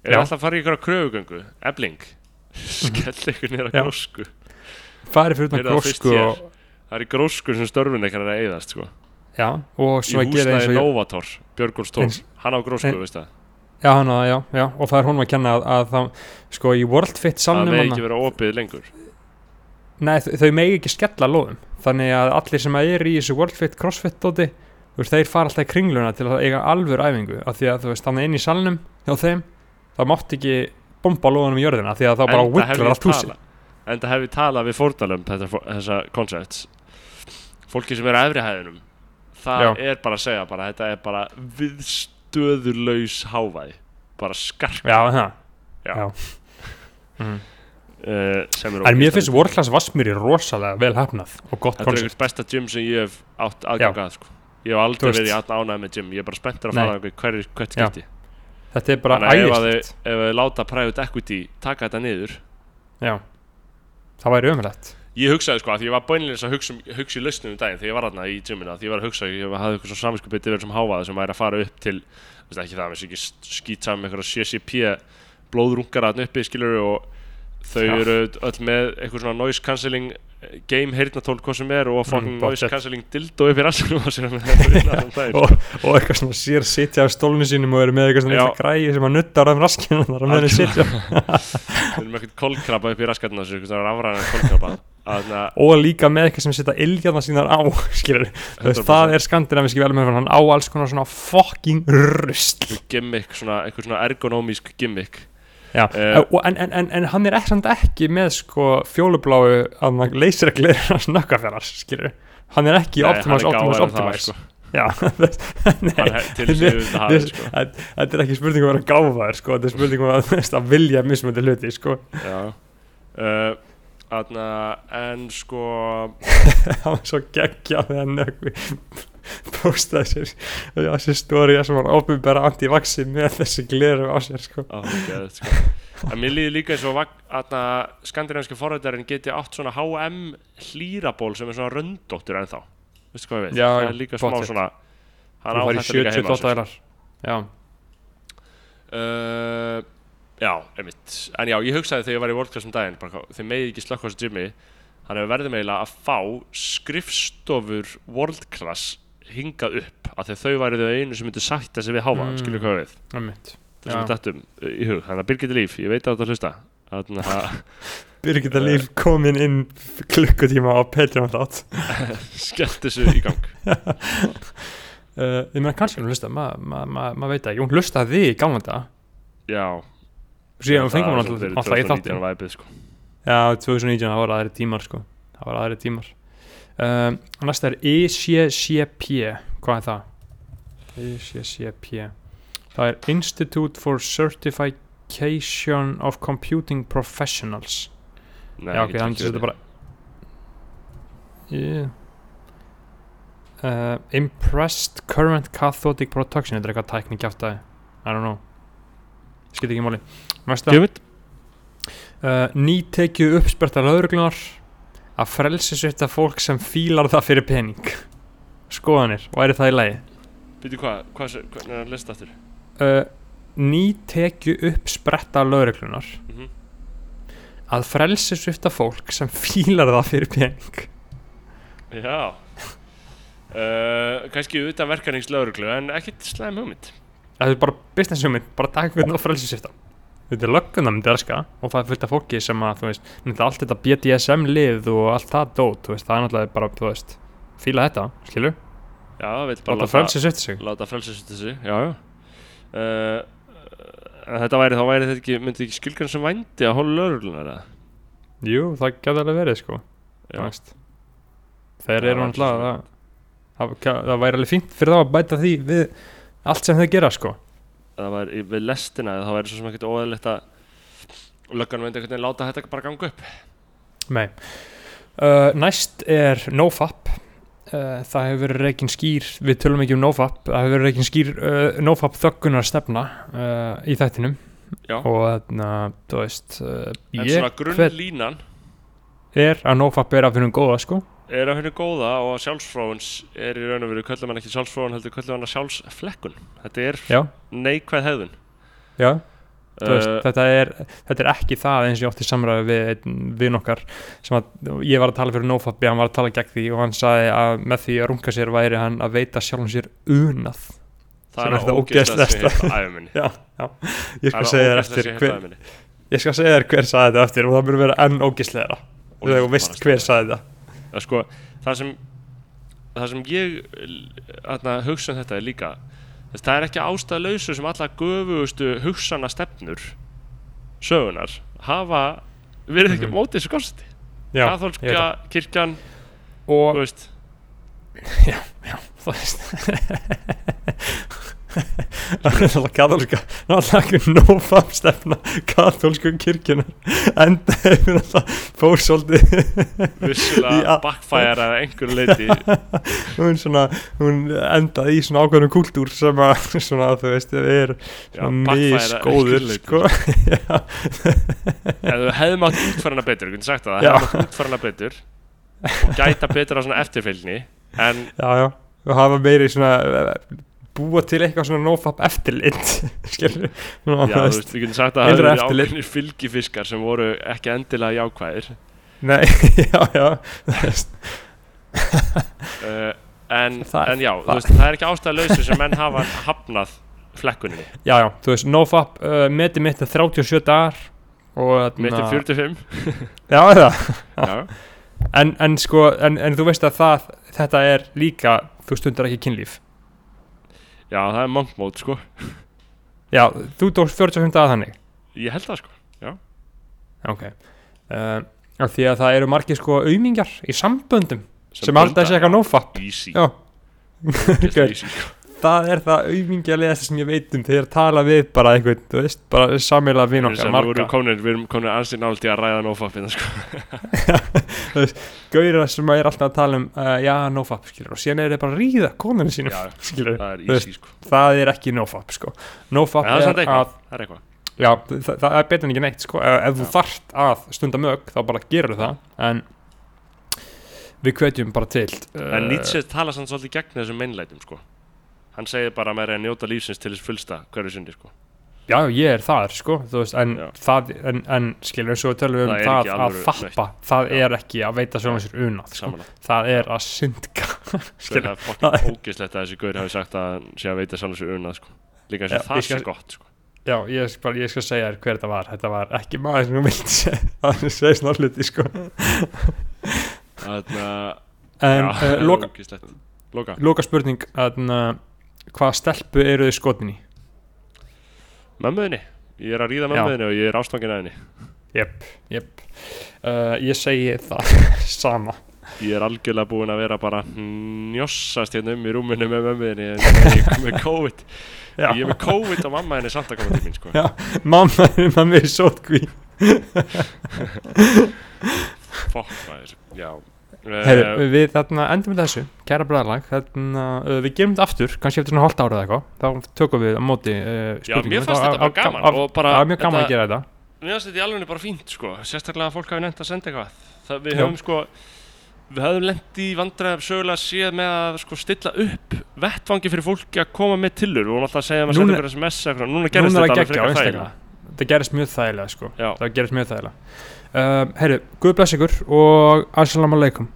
Er alltaf að fara í ykkur kröfugöngu? Ebling. Skell ykkur nýra grósku. Farið fyrir utan grósku og, það er í grósku sem störfin ekkert að eyðast sko. já, og í svo að gera eins og Novator Björgóls Tórs, Eins- hann á grósku Ein- veist það já, hann, að- já, já, og það er honum að kenna að, að það, sko í World Fit það þarna- ekki vera opið lengur. Nei, þau, megi ekki skella lóðum. Þannig að allir sem er í þessu Worldfit, Crossfit dóti þú veist, þeir fara alltaf í kringluna til að eiga alvöru æfingu. Af því að þú veist, þannig inn í salnum hjá þeim, það mátti ekki bomba lóðunum í jörðina því að það bara wigglar allt húsi tala- enda hef ég talað við fórnalum þessa concepts fólki sem er á efri hæðinum það Já. er bara að segja bara, þetta er bara viðstöðurlaus hávæði bara skarp. Já, það Já. Já. Mhm. uh, sem er En mér finnst Class Vassmýri rosalega vel hefnað og gott þetta er koncept eitthvað besta gym sem ég hef átt aðgangað sko. ég hef aldrei verið ánægð með gym. Ég er bara spenntur að fara einhver hver, hvert skipti. Þetta er bara að að æðislegt. ef þið láta private equity taka þetta niður Já, það væri ömulegt Ég hugsaði sko að ég var bænilegis að hugsa, um, hugsa í lausnum um daginn þegar ég var þarna í gymina því ég var að hugsa, ég hafði eitthvað svo saminskupið yfir sem hávaði sem væri að fara upp til veist ekki það, mér sé ekki skýt saman með eitthvað CCP blóðrungar þarna uppi skilur og þau Já. eru öll með eitthvað svona noise cancelling eh, game heyrnatól hvað sem er og fucking Mm, noise cancelling dildo vinna allan daginn, og, sko. og eitthvað svona sér sitja á stólnu sínum og eru með eitthvað svona eitthvað græði sem að nutta á ræðum raskinu þar að meðan þeir sitja. Þau eru með eitthvað kolkrabba upp í raskatna þessu eitthvað rafræðan kolkrabba Þannig að og líka með eitthvað sem setja ilgjarnar sínar á skilur, þú veist, 100%. það er skandinaviski velmennfan, hann á alls konar svona fucking rusl. Gimmick, svona, eitthvað svona ergonómísk gimmick. Og, en, en, en, en hann er ekki, ekki með sko fjólubláu að leysirglir hans nökkafjarnar skilur, hann er ekki það hafi, sko. þetta er ekki spurning um að vera gáfaður sko, þetta er spurning um að, þú veist, að vilja mismöndi hluti sko, Já. Uh, Þarna, en sko það var svo geggjað þegar nökkvi postaði sér þessi stóri sem var ofinbæra anti-vaxi með þessi gleru á sér sko. á, okay, sko. Mér líður líka eins og að skandinaviski forrættarinn geti átt svona HM hlýraból sem er svona röndóttur ennþá Veistu hvað ég veit? Já, það er líka smá pottet. svona Hann á þetta líka heima á 78 sér. ælar já, uh, Já, einmitt. En já, ég hugsaði þegar ég var í World Class um daginn bara, Þeir megi ekki slökk á þessu Jimmy Þannig að við verðum eiginlega að fá skrifstofur World Class hingað upp að þau væri þau einu sem myndu sætta sig við háfa Mm. mm. skilur hvað við einmitt þessum Já. við dættum í hug þannig að Birgit Líf, ég veit að þetta hlusta. Þannig að Birgitta Líf komin inn klukkutíma á Patreon þátt. Skellt þessu í gang. Uh, ég meina kannski hún hlusta maður ma, ma, ma veit ekki, hún hlustaði í þetta já, síðan fengum er alltaf, alltaf í 2019 þáttin væpið, sko. já, 2019, það voru aðri tímar sko. Það voru aðri tímar. Um, næsta er ICCP hvað er það? ICCP það er Institute for Certification of Computing Professionals. Nei, já, ok, þannig að þetta bara yeah. uh, Impressed current cathodic protection Þetta er eitthvað tækni kjáftæði I don't know Skilt ekki máli. Næsta. Uh, Nýtekju uppsperta lögreglunar að frelsisvita fólk sem fílar það fyrir pening. Skoðanir, væri það í lagi? Býtu hvað, hvað, er að lista aftur? Uh, nýtekju uppspretta lögreglunar Mm að frelsisvita fólk sem fílar það fyrir pening. Já. Uh, Kannski utan verkaningslauruglu en ekkit slæm hugmynd Það er bara business hugmynd, bara taka hvernig að frelsisvita Þetta er lögguna myndi elska og það er fullt af fólki sem að, þú veist, allt þetta BDSM lið og allt það dót, þú veist, það er náttúrulega bara, þú veist, fíla þetta, skilur? Já, vill bara Láta frelsisvita sig láta frelsisvita sig Já, já uh, þetta væri, þá væri þetta ekki, myndi ekki skilgrann sem vændi að hóla lauruglunar eða? Jú, það gæti alveg verið, sko. Þeir Það eru náttúrulega það, það, það væri alveg fínt fyrir þá að bæta því við allt sem þeir gera, sko. Það væri við lestina þá væri svo sem ekkert óæðilegt að löggan myndi einhvern veginn láta þetta bara ganga upp. Nei. Uh, Næst er NoFap. Uh, Það hefur verið reikin skýr Við tölum ekki um NoFap Það hefur verið reikin skýr uh, NoFap þöggunar stefna uh, Í þættinum. Já. Og þú veist uh, En svona grunnlínan er að NoFap er af hennum góða sko er að henni góða og sjálfsfróuns er í raun og veru köllum hann ekki sjálfsfróun heldur köllum hann að sjálfsflekkun. Þetta er Já, neikvæð hegðun. Já. Þú veist, uh, þetta, er, þetta er ekki það eins og ég átti í samræði við einn vinn okkar sem að ég var að tala fyrir NoFap hann var að tala gegn því og hann sagði að með því að runga sér væri hann að veita sjálfum sér unað. Það er það ógeðslega ég skal segja þér eftir hver, Ég skal segja þér hver sagði þetta eftir og það byrður vera enn Þegar þú veist hver sagði þetta það, sko, það sem það sem ég atna, hugsa um þetta er líka þess, það er ekki ástæðlausu sem alla göfugustu hugsana stefnur sögunar hafa verið ekki mm mótið þessu kosti. Já, katholska kirkjan og þú veist, þú veist. Það er alltaf katholska er ekki nófam stefna katholsku kirkjunar Enda hefur alltaf fór svolítið vissulega backfire að einhverju leiti Hún svona Hún endaði í svona ákveðnum kúltúr sem að svona þú veist er leyti. sko. Ef þú hefði mátt útfæra hana betur, Já. hefði mátt útfæra hana betur og gæta betur á svona eftirfylgni en já, já. Og hafa meiri svona búa til eitthvað svona nofap eftirlit skilur já, þú veist, við getum sagt að það eftirlit. ákveðnir fylgifiskar sem voru ekki endilega jákvæðir. Nei, já, já uh, en, Það- en já, veist, það er ekki ástæðalausu sem menn hafa hafnað flekkuninni. Já, já, þú veist nofap uh, meti mitt er 37 dagar er 45 já, það? Já, en, en sko, en, en þú veist að það þetta er líka, þú stundar ekki kynlíf já, það er monk mode sko. Já, þú dóst 45 dagar þannig? Ég held það sko ok. Uh, af því að það eru margir sko aumingjar í samböndum sem, bunda, alltaf sé eitthvað já, nofap. Easy, Já. Easy sko. Það er það aumingjalegasta sem ég veit um þegar tala við bara einhvern, þú veist, bara sammeila Við okkar, sem við marga vorum komin, við erum komin nált í að ræða nófappina sko. gauðra sem er alltaf að tala um uh, já, nofap, skilur, og síðan er þeir bara að ríða konunni sínum, Já, skilur það er Þú veist, easy sko. það er ekki nofap, sko nofap það er að, það er eitthvað já, það, það er betur en ekki neitt, sko ef, ef þú Já. þarft að stunda mög, þá bara gerur það en við kveitjum bara til uh, En Nietzsche tala samt svolítið gegn þessum meinlætum sko. Hann segir bara að maður er að njóta lífsins til þess fullsta hverju sundi sko. já, ég er þar, sko, þú veist en, það, en, en skilur, svo tölum við um Það er það, að fappa. það Já. er ekki að veita sjálfum sér unað, sko. það er að skilur, Það er fokkin ógislegt að þessi gaur hafi sagt að sé að veita saman sér unnað sko. Líka eins og það sé gott sko. já, ég, skal, ég skal segja þér hver þetta var. Þetta var ekki maður sem ég vildi segja. Það segja svona hluti, sko. Þannig að uh, loka, Loka. loka spurning. Að uh, hvað stelpu eru þið skotin í? Mömmuðinni. Ég er að ríða mömmuðinni og ég er ástangin að henni. Jep, jep. Uh, ég segi það sama. Ég er algjörlega búinn að vera bara njossast hérna um í rúminu með mömmuðinni en ég er með COVID. Já, Ég er með COVID og mamma henni samt að koma til mín sko. Já. mamma er með mér í sótkví. Fokk maður Já uh, Heyrðu, við þarna endum með þessu, kæra bræðarlag þarna, uh, við gerum þetta aftur, kannski eftir svona hálft árið eða eitthvað, þá tökum við á móti uh, Já, mér fannst þetta bara gaman af, og bara Það er mjög gaman þetta- að gera þetta. Mér finnst þetta í alveg bara fínt sko. Sérstaklega að fólk hafi nefnt að senda eitthvað. Það við höfum sko Við höfum lent í vandræðum sögulega séð með að sko stilla upp vettfangi fyrir fólki að koma með tillur og alltaf að segja að maður senda ykkur SMS. Núna gerist er þetta alveg frekar þægilega. Það gerist mjög þægilega sko. Já, Það gerist mjög þægilega uh, Heyrðu, Guð bless ykkur og Assalamu alaikum